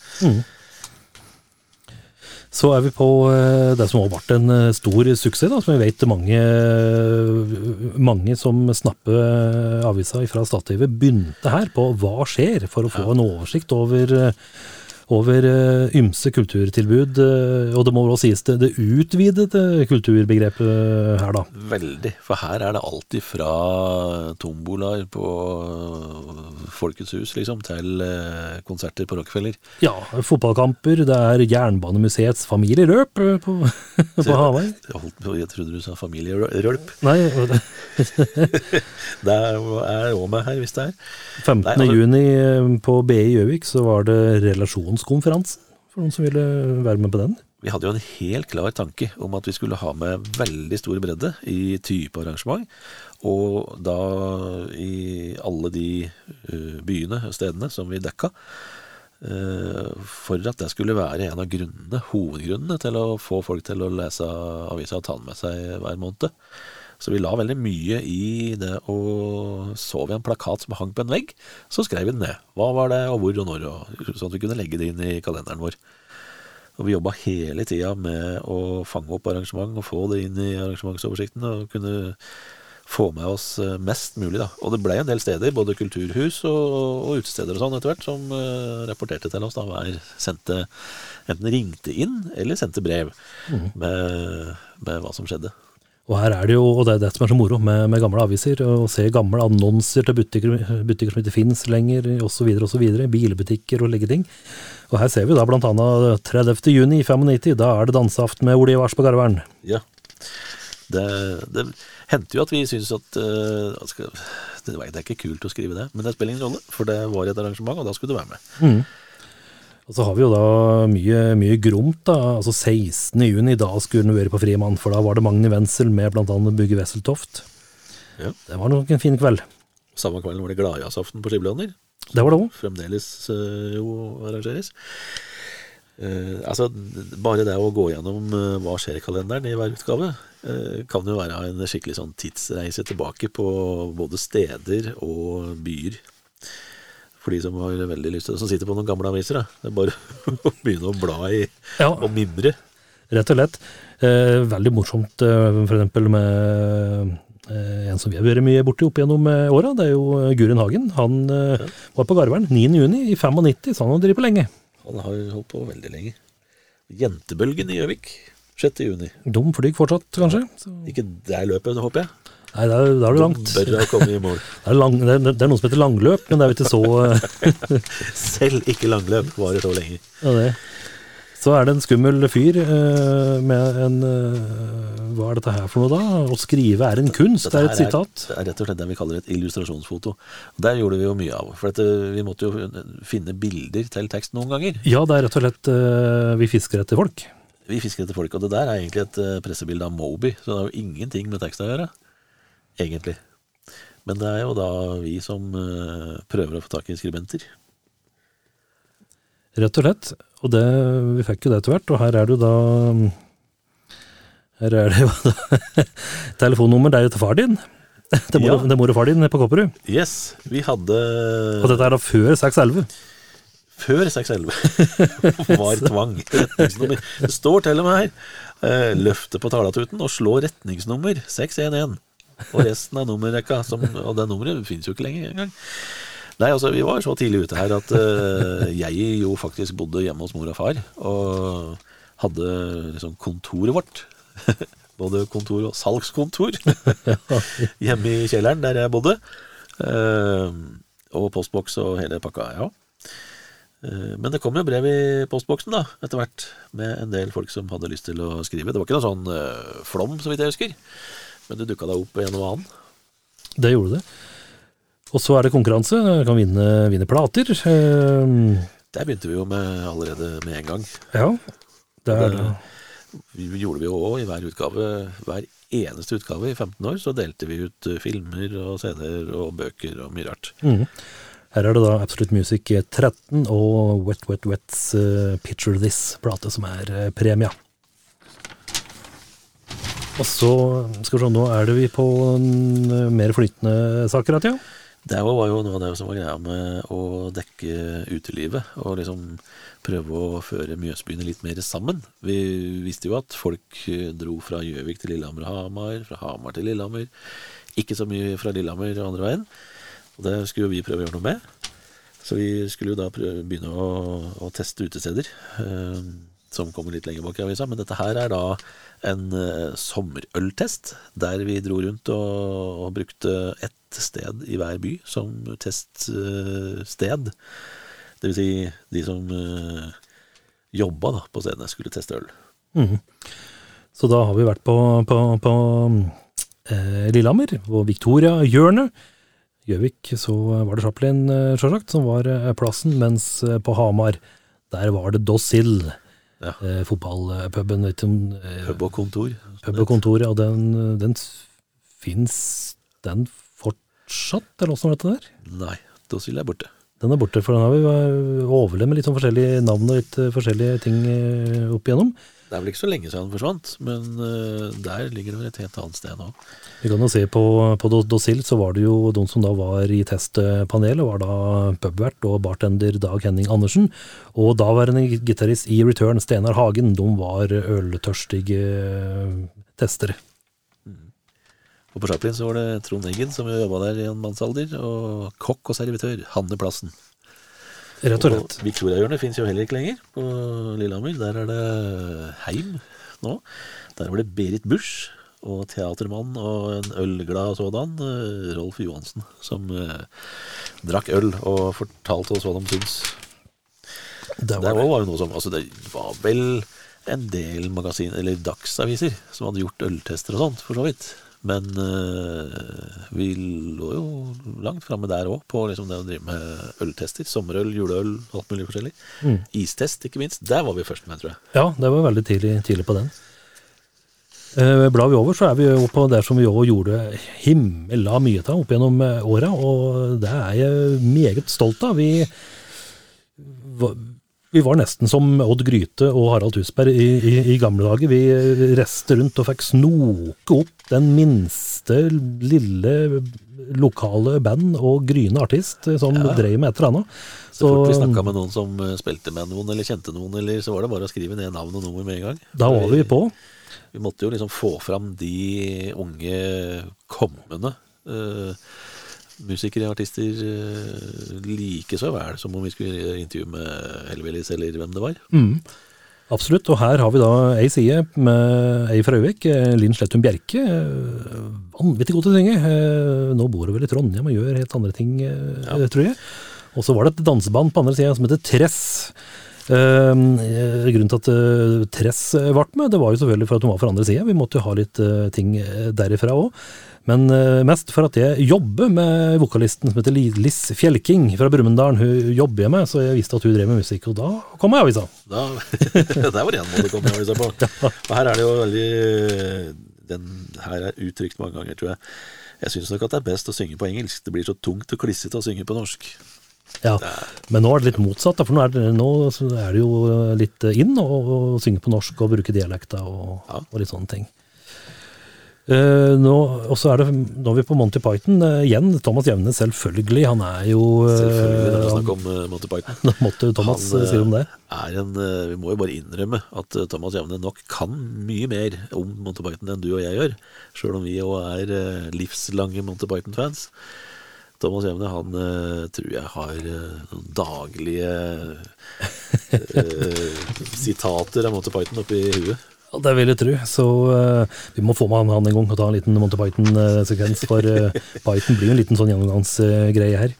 Speaker 1: Så er vi på eh, det som har vært en eh, stor suksess, da, som vi vet mange, mange som snapper eh, avisa fra Stativet, begynte her på hva skjer, for å få en oversikt over, over eh, ymse kulturtilbud. eh, Og det må vel også sies det, det utvidede kulturbegrepet her, da.
Speaker 3: Veldig, for her er det alltid fra tombolaer på Folkets hus, liksom, til eh, konserter på Rockefeller.
Speaker 1: Ja, fotballkamper, det er Jernbanemuseets familieløp eh, på, på Hamar.
Speaker 3: Jeg, trodde du sa familierølp.
Speaker 1: Nei,
Speaker 3: Det er òg med her, hvis det er.
Speaker 1: 15.
Speaker 3: Nei, altså-
Speaker 1: juni eh, på BI Gjøvik så var det relasjonskonferanse, for noen som ville være med på den.
Speaker 3: Vi hadde jo en helt klar tanke om at vi skulle ha med veldig stor bredde i type arrangement. Og da i alle de eh, byene og stedene som vi dekka. eh, for at det skulle være en av grunnene, hovedgrunnene til å få folk til å lese avisa og ta den med seg hver måned. Så vi la veldig mye i det, og så vi en plakat som hang på en vegg, så skrev vi den ned. Hva var det, og hvor og når, og, sånn at vi kunne legge det inn i kalenderen vår. Og vi jobba hele tida med å fange opp arrangement og få det inn i arrangementsoversikten og kunne få med oss eh, mest mulig, da. Og det ble en del steder, både kulturhus og, og utesteder og sånn etter hvert, som uh, rapporterte til oss da hver sendte Enten ringte inn eller sendte brev med, med hva som skjedde.
Speaker 1: Og her er det jo, og det er det som er så moro med, med gamle aviser, å se gamle annonser til butikker, butikker som ikke finnes lenger, osv., osv., bilbutikker og legge ting. Og her ser vi da blant annet 30. juni 95, da er det danseaften med Ole Ivars på Garveren.
Speaker 3: Ja. Det, det hendte jo at vi syntes at uh, det, det er ikke kult å skrive det, men det spiller ingen rolle, for det var et arrangement, og da skulle du være med.
Speaker 1: Og så har vi jo da mye, mye gromt, da. Altså 16. juni, da skulle den være på Frimann, for da var det Magne Wenzel med annet Bugge Wesseltoft.
Speaker 3: Ja.
Speaker 1: Det var nok en fin kveld.
Speaker 3: Samme kvelden var det Gladjazaften på Skiblander.
Speaker 1: Det var det òg.
Speaker 3: Fremdeles øh, jo arrangeres. Uh, altså, bare det å gå gjennom uh, hva skjer i kalenderen i hver utgave, uh, kan jo være en skikkelig sånn tidsreise tilbake på både steder og byer. For de som har veldig lyst til det, som sitter på noen gamle aviser. Da. Det er bare å begynne å bla i
Speaker 1: Ja.
Speaker 3: og mimre.
Speaker 1: Rett og slett. Eh, veldig morsomt eh, eksempel med eh, en som vi har vært mye borti opp gjennom eh, åra. Det er jo Gurin Guren Hagen. Han eh, var på Garveren 9. juni i 95, så han har drevet på lenge.
Speaker 3: Han har holdt på veldig lenge. Jentebølgen i Gjøvik. 6. juni.
Speaker 1: flyr fortsatt, kanskje. Så,
Speaker 3: Ikke der løpet, håper jeg.
Speaker 1: Nei, da da er du langt. Det er, lang, det, er, det er noe som heter langløp, men det er jo ikke så
Speaker 3: Selv ikke langløp varer så lenge.
Speaker 1: ja, det. Så er det en skummel fyr uh, med en uh, Hva er dette her for noe, da? Å skrive er en kunst, det er et sitat.
Speaker 3: Er, er rett og slett det vi kaller et illustrasjonsfoto. Der gjorde vi jo mye av. For at eh, vi måtte jo finne bilder til tekst noen ganger.
Speaker 1: Ja, det er rett og slett uh, Vi fisker etter folk.
Speaker 3: Vi fisker etter folk, og det der er egentlig et pressebilde av Moby, så det har jo ingenting med tekst å gjøre. Egentlig. Men det er jo da vi som eh, prøver å få tak i skribenter.
Speaker 1: Rett og slett. Og det, vi fikk jo det etter hvert, og her er du da Her er det jo da telefonnummer, det er jo til far din. Det er mor,
Speaker 3: Ja.
Speaker 1: det mor og far din på Kopperud.
Speaker 3: Yes, vi hadde
Speaker 1: Og dette er da før 611.
Speaker 3: Før 611 var tvang. Det står til og med her. Eh, løfte på talatuten og slå retningsnummer 611. Og resten av nummerrekka, og det nummeret finnes jo ikke lenger engang. Nei, altså, vi var så tidlig ute her at uh, jeg jo faktisk bodde hjemme hos mor og far. Og hadde liksom kontoret vårt. Både kontor og salgskontor hjemme i kjelleren der jeg bodde. Uh, og postboks og hele pakka, ja. Uh, Men det kom jo brev i postboksen da, etter hvert, med en del folk som hadde lyst til å skrive. Det var ikke noe sånn flom, så vidt jeg husker, men det dukka deg opp en og annen.
Speaker 1: Det gjorde det. Og så er det konkurranse. Kan vinne, vinne plater. Eh,
Speaker 3: Der begynte vi jo med allerede med en gang.
Speaker 1: ja. Det er
Speaker 3: Det vi gjorde vi jo òg i hver utgave. Hver eneste utgave i 15 år så delte vi ut eh, filmer og CD-er og bøker og mye rart.
Speaker 1: Mm. Her er det da Absolute Music 13 og Wet Wet Wets eh, Picture This-plate som er premia. Og så skal vi se, nå er det vi på eh, mer flytende saker, Atja.
Speaker 3: Det var jo noe av det som var greia med å dekke utelivet, og liksom prøve å føre Mjøsbyene litt mer sammen. Vi visste jo at folk eh, dro fra Gjøvik til Lillehammer og Hamar, fra Hamar til Lillehammer. Ikke så mye fra Lillehammer og andre veien. Og det skulle jo vi prøve å gjøre noe med. Så vi skulle jo da prøve, begynne å, å teste utesteder, eh, som kommer litt lenger bak i avisa. Men dette her er da en eh, sommerøltest, der vi dro rundt og, og brukte ett sted i hver by som teststed. Det vil si, de som uh, jobba da, på stedene, skulle teste øl.
Speaker 1: Mm. Så da har vi vært på, på, på eh, Lillehammer, på Victoria-hjørnet. Gjøvik så var det Chaplin, sjølsagt, som var eh, plassen, mens eh, på Hamar, der var det Dossill,
Speaker 3: Ja.
Speaker 1: eh, fotballpuben. eh,
Speaker 3: Pub og kontor.
Speaker 1: Pub og kontor, ja, den, den fins den fortsatt, eller åssen var dette der?
Speaker 3: Nei, da vil jeg borte.
Speaker 1: Den er borte, for den har vi eh, overlevd med litt sånn forskjellige navn og litt eh, forskjellige ting opp igjennom.
Speaker 3: Det er vel ikke så lenge siden han forsvant, men eh, der ligger det vel et helt annet sted nå.
Speaker 1: Vi kan jo se på, på Dosil, så var det jo de som da var i testpanelet, var da pubvert og bartender Dag Henning Andersen, og daværende gitarist i Return, Stenar Hagen, de var øltørstige testere.
Speaker 3: Og på Chaplin så var det Trond Eggen som jobba der i en mannsalder, og kokk og servitør Hanne Plassen.
Speaker 1: Rett og slett.
Speaker 3: Victoriahjørnet fins jo heller ikke lenger på Lillehammer. Der er det Heim nå. Der var det Berit Busch og teatermann og en ølglad sådan, eh, Rolf Johansen, som eh, drakk øl og fortalte oss hva de syns.
Speaker 1: Der
Speaker 3: Det
Speaker 1: var
Speaker 3: var jo noe som Altså, det var vel en del magasin, eller dagsaviser, som hadde gjort øltester og sånt, for så vidt. Men uh, vi lå jo langt framme der òg, på liksom det å drive med øltester. Sommerøl, juleøl, alt mulig forskjellig.
Speaker 1: Mm.
Speaker 3: Istest, ikke minst. Der var vi først med, tror jeg.
Speaker 1: Ja, det var veldig tidlig, tidlig på den. Uh, blar vi over, så er vi jo på der som vi òg gjorde himmela mye av opp gjennom eh, åra, og det er jeg meget stolt av. Vi, va- vi var nesten som Odd Gryte og Harald Tusberg i, i, i gamle dager. Vi reiste rundt og fikk snoke opp den minste lille lokale band og gryende artist som
Speaker 3: Ja.
Speaker 1: drev med et eller annet.
Speaker 3: Så fort vi
Speaker 1: Så-
Speaker 3: snakka med noen som eh, spilte med noen, eller kjente noen, eller så var det bare å skrive ned navn og nummer med en gang.
Speaker 1: Da var vi på.
Speaker 3: Vi måtte jo liksom få fram de unge kommende eh, musikere, artister, uh, like så vel som om vi skulle intervjue med Helvelis eller hvem det var.
Speaker 1: Mm. Absolutt, og her har vi da ei side med ei fra Øyvik, eh, Linn Slettum Bjerke. eh, Vanvittig god til å synge. Eh, Nå bor hun vel i Trondheim og gjør helt andre ting, ja. tror jeg. Og så var det et danseband på andre sida som heter Tress. Uh, grunnen til at uh, Tress ble med, det var jo selvfølgelig for at hun var fra andre sida. Vi måtte jo ha litt uh, ting eh, derifra òg. Men eh, mest for at jeg jobber med vokalisten som heter Liss Fjellking fra Brumunddal. Hun jobber jeg med, så jeg visste at hun drev med musikk, og da kom jeg i avisa.
Speaker 3: Da, der var én måte å komme Avisa. på. Og her er det jo veldig Den her er uttrykt mange ganger, tror jeg. Jeg syns nok at det er best å synge på engelsk. Det blir så tungt og klissete å synge på norsk.
Speaker 1: Ja, men nå er det litt motsatt, for nå er det, nå er det jo litt inn å, synge på norsk og bruke dialekter og, og litt sånne ting. Eh, nå, og så er det, nå er vi på Monty Python uh, igjen. Thomas Jevne, selvfølgelig. Han er jo uh,
Speaker 3: Selvfølgelig når vi snakk om uh, Monty Python.
Speaker 1: Måtte Thomas
Speaker 3: Han,
Speaker 1: si om det.
Speaker 3: er en, vi må jo bare innrømme at Thomas Jevne nok kan mye mer om Monty Python enn du og jeg gjør, sjøl om vi òg er livslange Monty Python-fans. Thomas Jevne han tror jeg har noen daglige sitater av Monty Python oppi huet.
Speaker 1: Ja, det vil jeg tro. Så uh, vi må få med han, han en gang og ta en liten Monty Python-sekvens, for uh, Python blir jo en liten sånn gjennomgangsgreie her.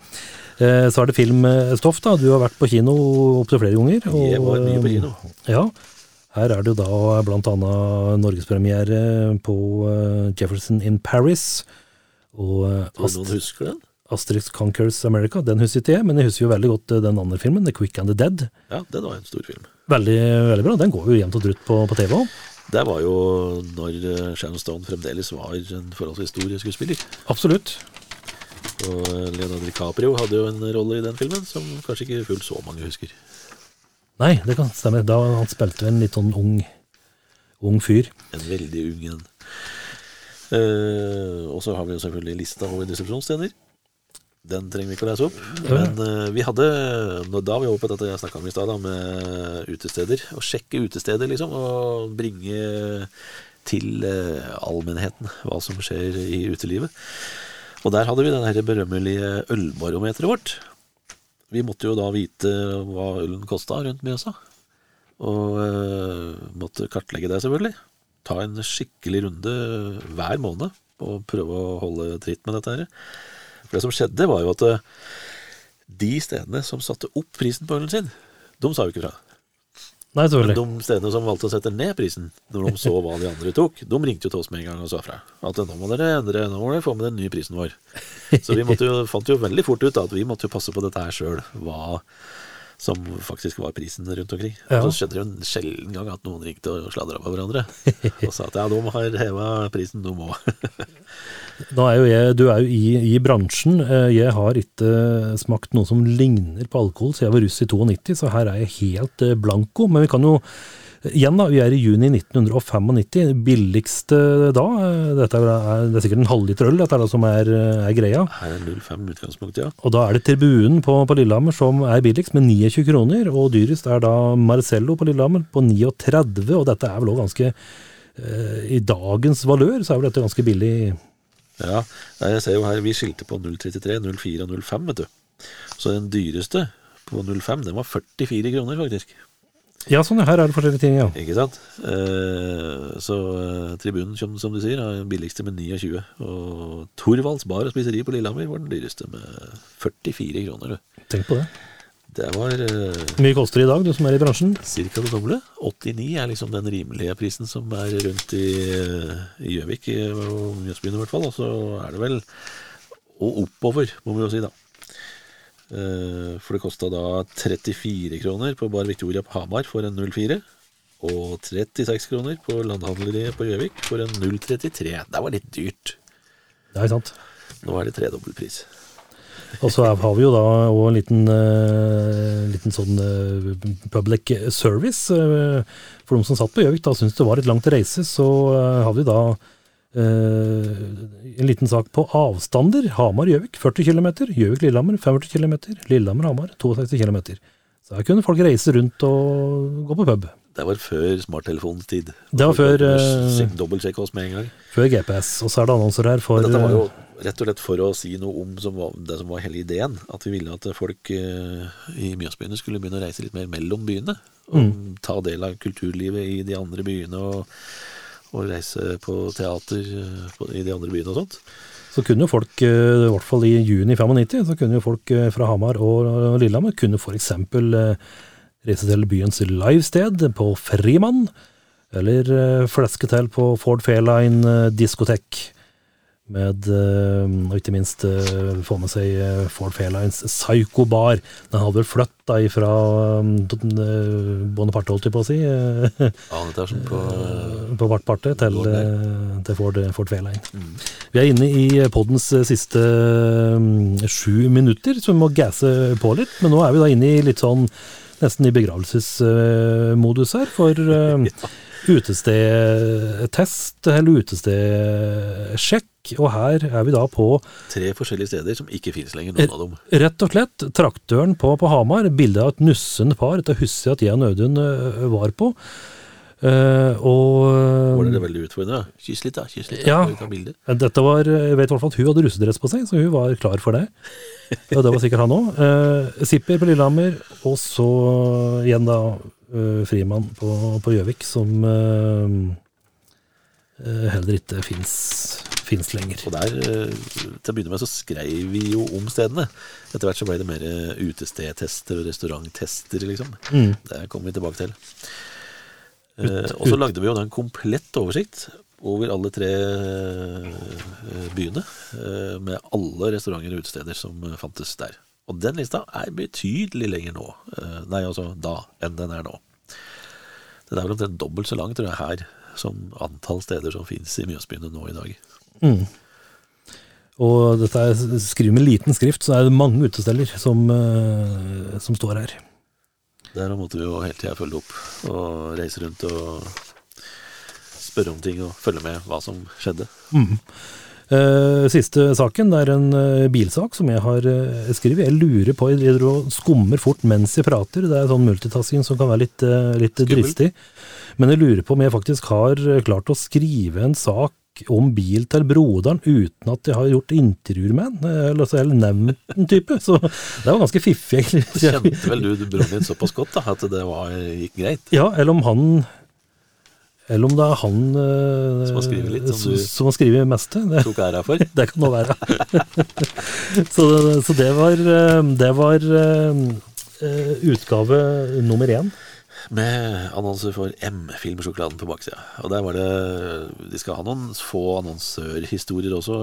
Speaker 1: Uh, så er det filmstoff, da. Du har vært på kino opptil flere ganger.
Speaker 3: Jeg var mye på kino.
Speaker 1: Ja. Her er det jo da annet norgespremiere på eh, Jefferson in Paris. Og eh, Ast
Speaker 3: noen husker den?
Speaker 1: Asterix Conquers America, den husker ikke jeg, men jeg husker jo veldig godt eh, den andre filmen, The Quick and the Dead.
Speaker 3: Ja, den var en stor film.
Speaker 1: Veldig, veldig bra. Den går jo jevnt og trutt på, på TV òg.
Speaker 3: Det var jo når eh, Sharon Stone fremdeles var en forholdsvis stor skuespiller.
Speaker 1: Absolutt.
Speaker 3: Og eh, Leonardo DiCaprio hadde jo en rolle i den filmen som kanskje ikke fullt så mange husker.
Speaker 1: Nei, det kan stemme. Da han spilte en litt sånn ung, ung fyr.
Speaker 3: En veldig ung en. Eh, og så har vi jo selvfølgelig lista over distribusjonssteder. Den trenger vi ikke å lese opp. Men uh, vi hadde, da vi var på dette jeg snakka om i stad, med utesteder. Å sjekke utesteder, liksom. Og bringe til uh, allmennheten hva som skjer i utelivet. Og der hadde vi det berømmelige ølbarometeret vårt. Vi måtte jo da vite hva ølen kosta rundt Mjøsa. Og uh, måtte kartlegge det, selvfølgelig. Ta en skikkelig runde hver måned og prøve å holde tritt med dette her. For det som skjedde, var jo at eh, de stedene som satte opp prisen på ølen sin, de sa jo ikke fra.
Speaker 1: Nei,
Speaker 3: Men de stedene som valgte å sette ned prisen, når de så hva de andre tok, de ringte jo til oss med en gang og sa fra. At nå må dere endre, nå må dere få med den nye prisen vår. Så vi måtte jo, fant jo veldig fort ut da, at vi måtte jo passe på dette her sjøl, hva som faktisk var prisen rundt omkring.
Speaker 1: Ja.
Speaker 3: Så skjedde det jo en sjelden gang at noen ringte og sladra på hverandre. Og sa at ja, de har heva prisen, de òg.
Speaker 1: Nå er jo jeg, du er jo i, i bransjen. Eh, Jeg har ikke smakt noe som ligner på alkohol, så jeg var russ i 92, så her er jeg helt eh, blanko. Men vi kan jo Igjen, da. Vi er i juni 1995. Billigste da eh, dette er, er, Det er sikkert en halvliter øl, dette er det som er, eh, er greia.
Speaker 3: Her er 05 utgangspunkt, ja.
Speaker 1: Og da er det Tribunen på, på Lillehammer som er billigst, med 29 kroner. Og dyrest er da Marcello på Lillehammer på 39, og dette er vel òg ganske eh, I dagens valør så er vel dette ganske billig.
Speaker 3: Ja, jeg ser jo her, vi skilte på 033, 04 og 05, vet du. Så den dyreste på 05, den var 44 kroner, faktisk.
Speaker 1: Ja, sånn, her er det forskjellige ting, ja.
Speaker 3: Ikke sant? Eh, så eh, tribunen, som, som du sier, er den billigste med 29. Og Thorvalds bar og spiseri på Lillehammer var den dyreste med 44 kroner. du.
Speaker 1: Tenk på det.
Speaker 3: Det var eh,
Speaker 1: mye koster det i dag, du som er i bransjen?
Speaker 3: ca. det doble. 89 er liksom den rimelige prisen som er rundt i eh, i Gjøvik, i- og Mjøsbyen i hvert fall. Og så er det vel Og oppover, må vi jo si, da. Eh, For det kosta da 34 kroner på Bar Victoria på Hamar for en 04. Og 36 kroner på Landhandleriet på Gjøvik for en 033. Det var litt dyrt.
Speaker 1: Det er sant.
Speaker 3: Nå er det tredobbel pris.
Speaker 1: Og så har vi jo da òg en liten, eh, liten sånn eh, public service. for de som satt på Gjøvik da syntes det var litt langt å reise, så har vi da en liten sak på avstander. Hamar-Gjøvik 40 km, Gjøvik-Lillehammer 45 km, Lillehammer-Hamar 62 km. Så her kunne folk reise rundt og gå på pub.
Speaker 3: Det var før smarttelefonens tid.
Speaker 1: Det var før, eh,
Speaker 3: Dobbeltsjekke oss med en gang.
Speaker 1: Før GPS. Og så er det annonser her for
Speaker 3: Men dette var jo
Speaker 1: eh,
Speaker 3: rett og slett for å si noe om som var, det som var hele ideen. At vi ville at folk eh, i Mjøsbyene skulle begynne å reise litt mer mellom byene. Og
Speaker 1: Mm.
Speaker 3: ta del av kulturlivet i de andre byene. Og, og reise på teater eh, i de andre byene og sånt.
Speaker 1: Så kunne jo folk, eh, i hvert fall i juni 95, så kunne jo folk eh, fra Hamar og Lillehammer kunne f.eks. reise til byens livested på Frimann, eller fleske til på Ford Fairline diskotek. Med, eh, og ikke minst eh, få med seg eh, Ford Fairlines Psycho Bar. Den hadde vel flytta ifra Bonaparte, holdt jeg på å si, eh,
Speaker 3: etasje på
Speaker 1: på hvert parte til, til Ford, Ford Fairline. Vi er inne i poddens siste mm, sju minutter, så vi må gasse på litt. Men nå er vi da inne i litt sånn nesten i begravelsesmodus her, for uh, utestedtest eller utestedsjekk. Og her er vi da på
Speaker 3: tre forskjellige steder som ikke finnes lenger, noen av dem.
Speaker 1: Rett og slett, traktøren på, på Hamar, bilde av et nussen par. Dette husker jeg at jeg og Audun øh, var på. Uh, og
Speaker 3: Var dere veldig utfordrende? Kyss litt, da. Kyss litt, da.
Speaker 1: Ja. Dette var, jeg vet i hvert fall at hun hadde russedress på seg, så hun var klar for det. Og det var sikkert han òg. Uh, Zipper på Lillehammer, og så igjen da eh, Frimann på på Gjøvik, som eh, eh, heller ikke fins lenger.
Speaker 3: Og der, eh, til å begynne med, så skrev vi jo om stedene. Etter hvert så ble det mer eh, utestedtester og restauranttester, liksom.
Speaker 1: Mm.
Speaker 3: Det kommer vi tilbake til. Eh, og så lagde vi jo da en komplett oversikt over alle tre eh, byene, eh, med alle restauranter og utesteder som eh, fantes der. Og den lista er betydelig lenger nå, eh, nei altså da, enn den er nå. Den er vel omtrent dobbelt så lang, tror jeg, her som antall steder som fins i Mjøsbyene nå i dag.
Speaker 1: Og dette er skrevet med liten skrift, så er det mange utesteder som, eh, som står her.
Speaker 3: Der måtte vi jo hele tida følge opp og reise rundt og spørre om ting og følge med hva som skjedde.
Speaker 1: Eh, siste saken det er en eh, bilsak som jeg har eh, skrevet. Jeg lurer på, jeg driver og skummer fort mens jeg prater. Det er sånn multitasking som kan være litt, eh, litt dristig. Men jeg lurer på om jeg faktisk har eh, klart å skrive en sak om bil til broderen uten at jeg har gjort intervjuer med eh, eller, så- eller nevnt en type. Så det var ganske fiffig, egentlig.
Speaker 3: Kjente vel du broren din såpass godt da, at det var, gikk greit?
Speaker 1: Ja, eller om han Eller om det er han eh,
Speaker 3: Som har skrevet litt, som du-
Speaker 1: som har skrevet mest. Det,
Speaker 3: Tok æra for?
Speaker 1: det kan nå være. så, det, så det var, eh, det var eh, utgave nummer én.
Speaker 3: Med annonser for M-filmsjokoladen på baksida. Og der var det De skal ha noen få annonsørhistorier også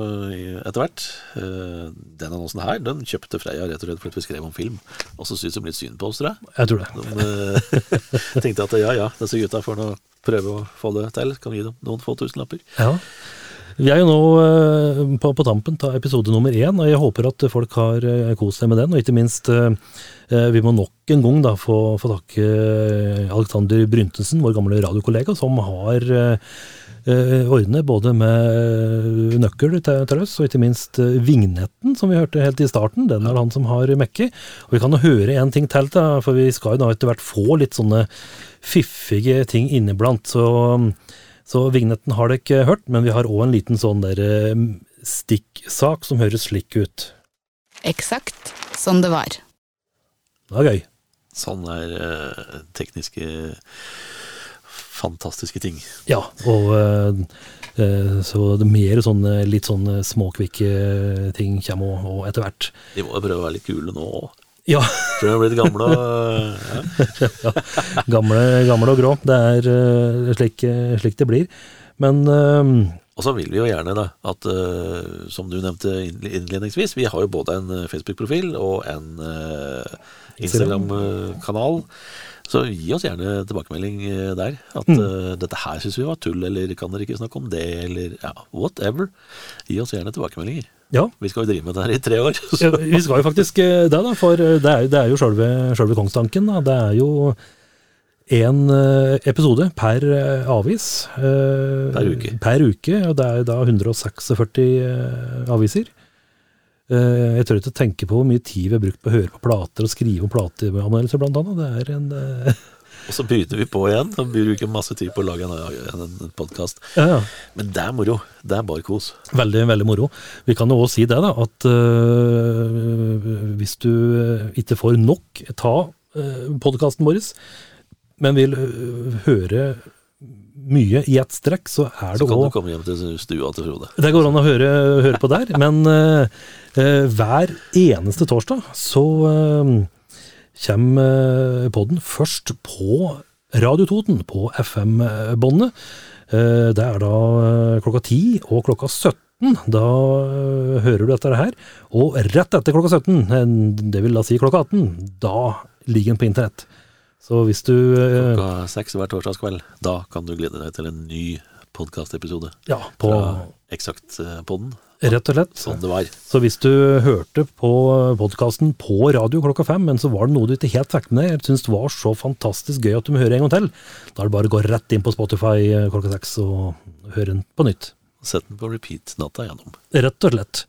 Speaker 3: etter hvert. Den annonsen her den kjøpte Freia rett og slett fordi vi skrev om film. Og så syntes de litt synd på oss, tror jeg.
Speaker 1: Jeg tror det.
Speaker 3: De tenkte at ja ja, disse gutta får nå prøve å få det til. Kan gi dem noen få tusenlapper.
Speaker 1: Ja. Vi er jo nå eh, på, på tampen av episode nummer én, og jeg håper at folk har eh, kost seg med den. Og ikke minst, eh, vi må nok en gang da få, få takke Alexander Bryntensen, vår gamle radiokollega, som har ordnet både med nøkkel til, til oss, og ikke minst vignetten, som vi hørte helt i starten. Den er det han som har mekket. Og vi kan jo høre en ting til, da, for vi skal jo da etter hvert få litt sånne fiffige ting inniblant. Så så vignetten har dere ikke hørt, men vi har òg en liten sånn der eh, stikksak som høres slik ut.
Speaker 2: Eksakt som det var.
Speaker 1: Det var gøy.
Speaker 3: Sånn er eh, tekniske fantastiske ting.
Speaker 1: Ja, og eh, eh, så det er mer sånne litt sånne småkvikke ting kommer òg etter hvert.
Speaker 3: De må jo prøve å være litt kule nå òg.
Speaker 1: Ja,
Speaker 3: Tror de er blitt gamle og ja.
Speaker 1: gamle, gamle og grå. Det er uh, slik, slik det blir. Men uh,
Speaker 3: Og så vil vi jo gjerne, da, at uh, som du nevnte innledningsvis, vi har jo både en eh, Facebook-profil og en uh, Instagram-kanal. Så gi oss gjerne tilbakemelding eh, der. At eh, dette her syns vi var tull, eller kan dere ikke snakke om det, eller ja, whatever. Gi oss gjerne tilbakemeldinger.
Speaker 1: Ja,
Speaker 3: Vi skal jo drive med det her i tre år.
Speaker 1: Ja, Vi skal jo faktisk eh, det, da, for eh, det er, det er jo sjølve, sjølve kongstanken. Da. Det er jo én episode per eh, avis. eh,
Speaker 3: Per uke.
Speaker 1: Per uke, og det er da 146 eh, aviser. Eh, Jeg tør ikke tenke på hvor mye tid vi har brukt på å høre på plater og skrive om plateanmeldelser, blant annet. Det er en eh,
Speaker 3: Og så begynner vi på igjen og bruker masse tid på å lage en, en, podkast.
Speaker 1: ja, ja.
Speaker 3: Men det er moro. Det er bare kos.
Speaker 1: Veldig, veldig moro. Vi kan jo også si det, da, at øh, hvis du øh, ikke får nok, ta øh, podkasten vår, men vil øh, høre mye i ett strekk, så er
Speaker 3: Så
Speaker 1: det
Speaker 3: kan du komme hjem til stua til Frode.
Speaker 1: Det går an å høre, høre på der, men uh, hver eneste torsdag så øh, kommer podden først på Radio Toten, på FM-båndet. Eh, Det er da eh, klokka 10 og klokka 17. Da eh, hører du dette her. Og rett etter klokka 17, eh, det vil da si klokka 18, da ligger den på internett. Så hvis du eh,
Speaker 3: Klokka seks hver torsdagskveld. Da kan du glede deg til en ny podkastepisode
Speaker 1: Ja, på
Speaker 3: Eksakt-podden.
Speaker 1: Rett og slett.
Speaker 3: Sånn det var.
Speaker 1: Så hvis du hørte på podkasten på radio klokka fem, men så var det noe du ikke helt fikk med deg, syntes det var så fantastisk gøy at du må høre en gang til, da er det bare å gå rett inn på Spotify eh, klokka seks og høre den på nytt.
Speaker 3: Sett den på repeat natta igjennom.
Speaker 1: Rett og slett.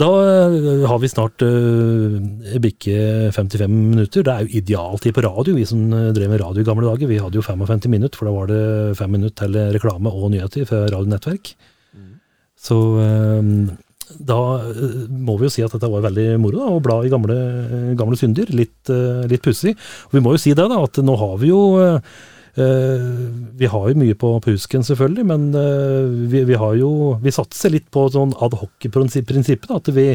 Speaker 1: Da eh, har vi snart uh, bikke 55 minutter. Det er jo idealtid på radio, vi som drev med radio i gamle dager. Vi hadde jo 55 minutter, for da var det fem minutter til reklame og nyheter fra radionettverk. Så eh, da eh, må vi jo si at dette var veldig moro, da, å bla i gamle, gamle synder. Litt, eh, litt pussig. Vi må jo si det, da, at nå har vi jo Eh, vi har jo mye på, husken, selvfølgelig, men eh, vi, vi har jo Vi satser litt på sånn adhoc-prinsippet. At vi,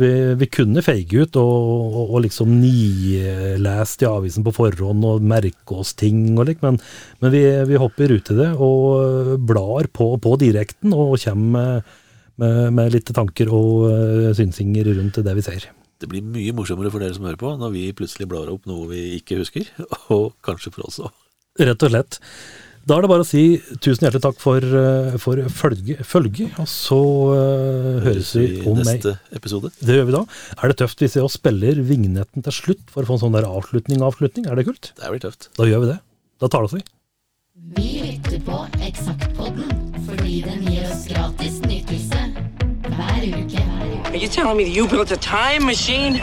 Speaker 1: vi, vi, kunne feige ut og, og, og liksom nilest i avisen på forhånd og merke oss ting og lik, men, men vi, vi, hopper ut i det og blar på, på direkten og kommer med, med, med litt tanker og synsinger rundt det vi ser.
Speaker 3: Det blir mye morsommere for dere som hører på, når vi plutselig blar opp noe vi ikke husker, og kanskje for oss òg.
Speaker 1: Rett og slett. Da er det bare å si tusen hjertelig takk for, eh, for følge, følge, og så uh, høres vi om meg.
Speaker 3: Episode.
Speaker 1: Det gjør vi da. Er det tøft hvis vi spiller vignetten til slutt for å få en sånn der avslutning-avslutning? Er det kult?
Speaker 3: Det blir tøft.
Speaker 1: Da gjør vi det. Da tar det oss, vi.
Speaker 4: Vi lytter på Eksaktpodden fordi den gir oss gratis nytelse hver uke.
Speaker 5: Are you telling me you built a time machine?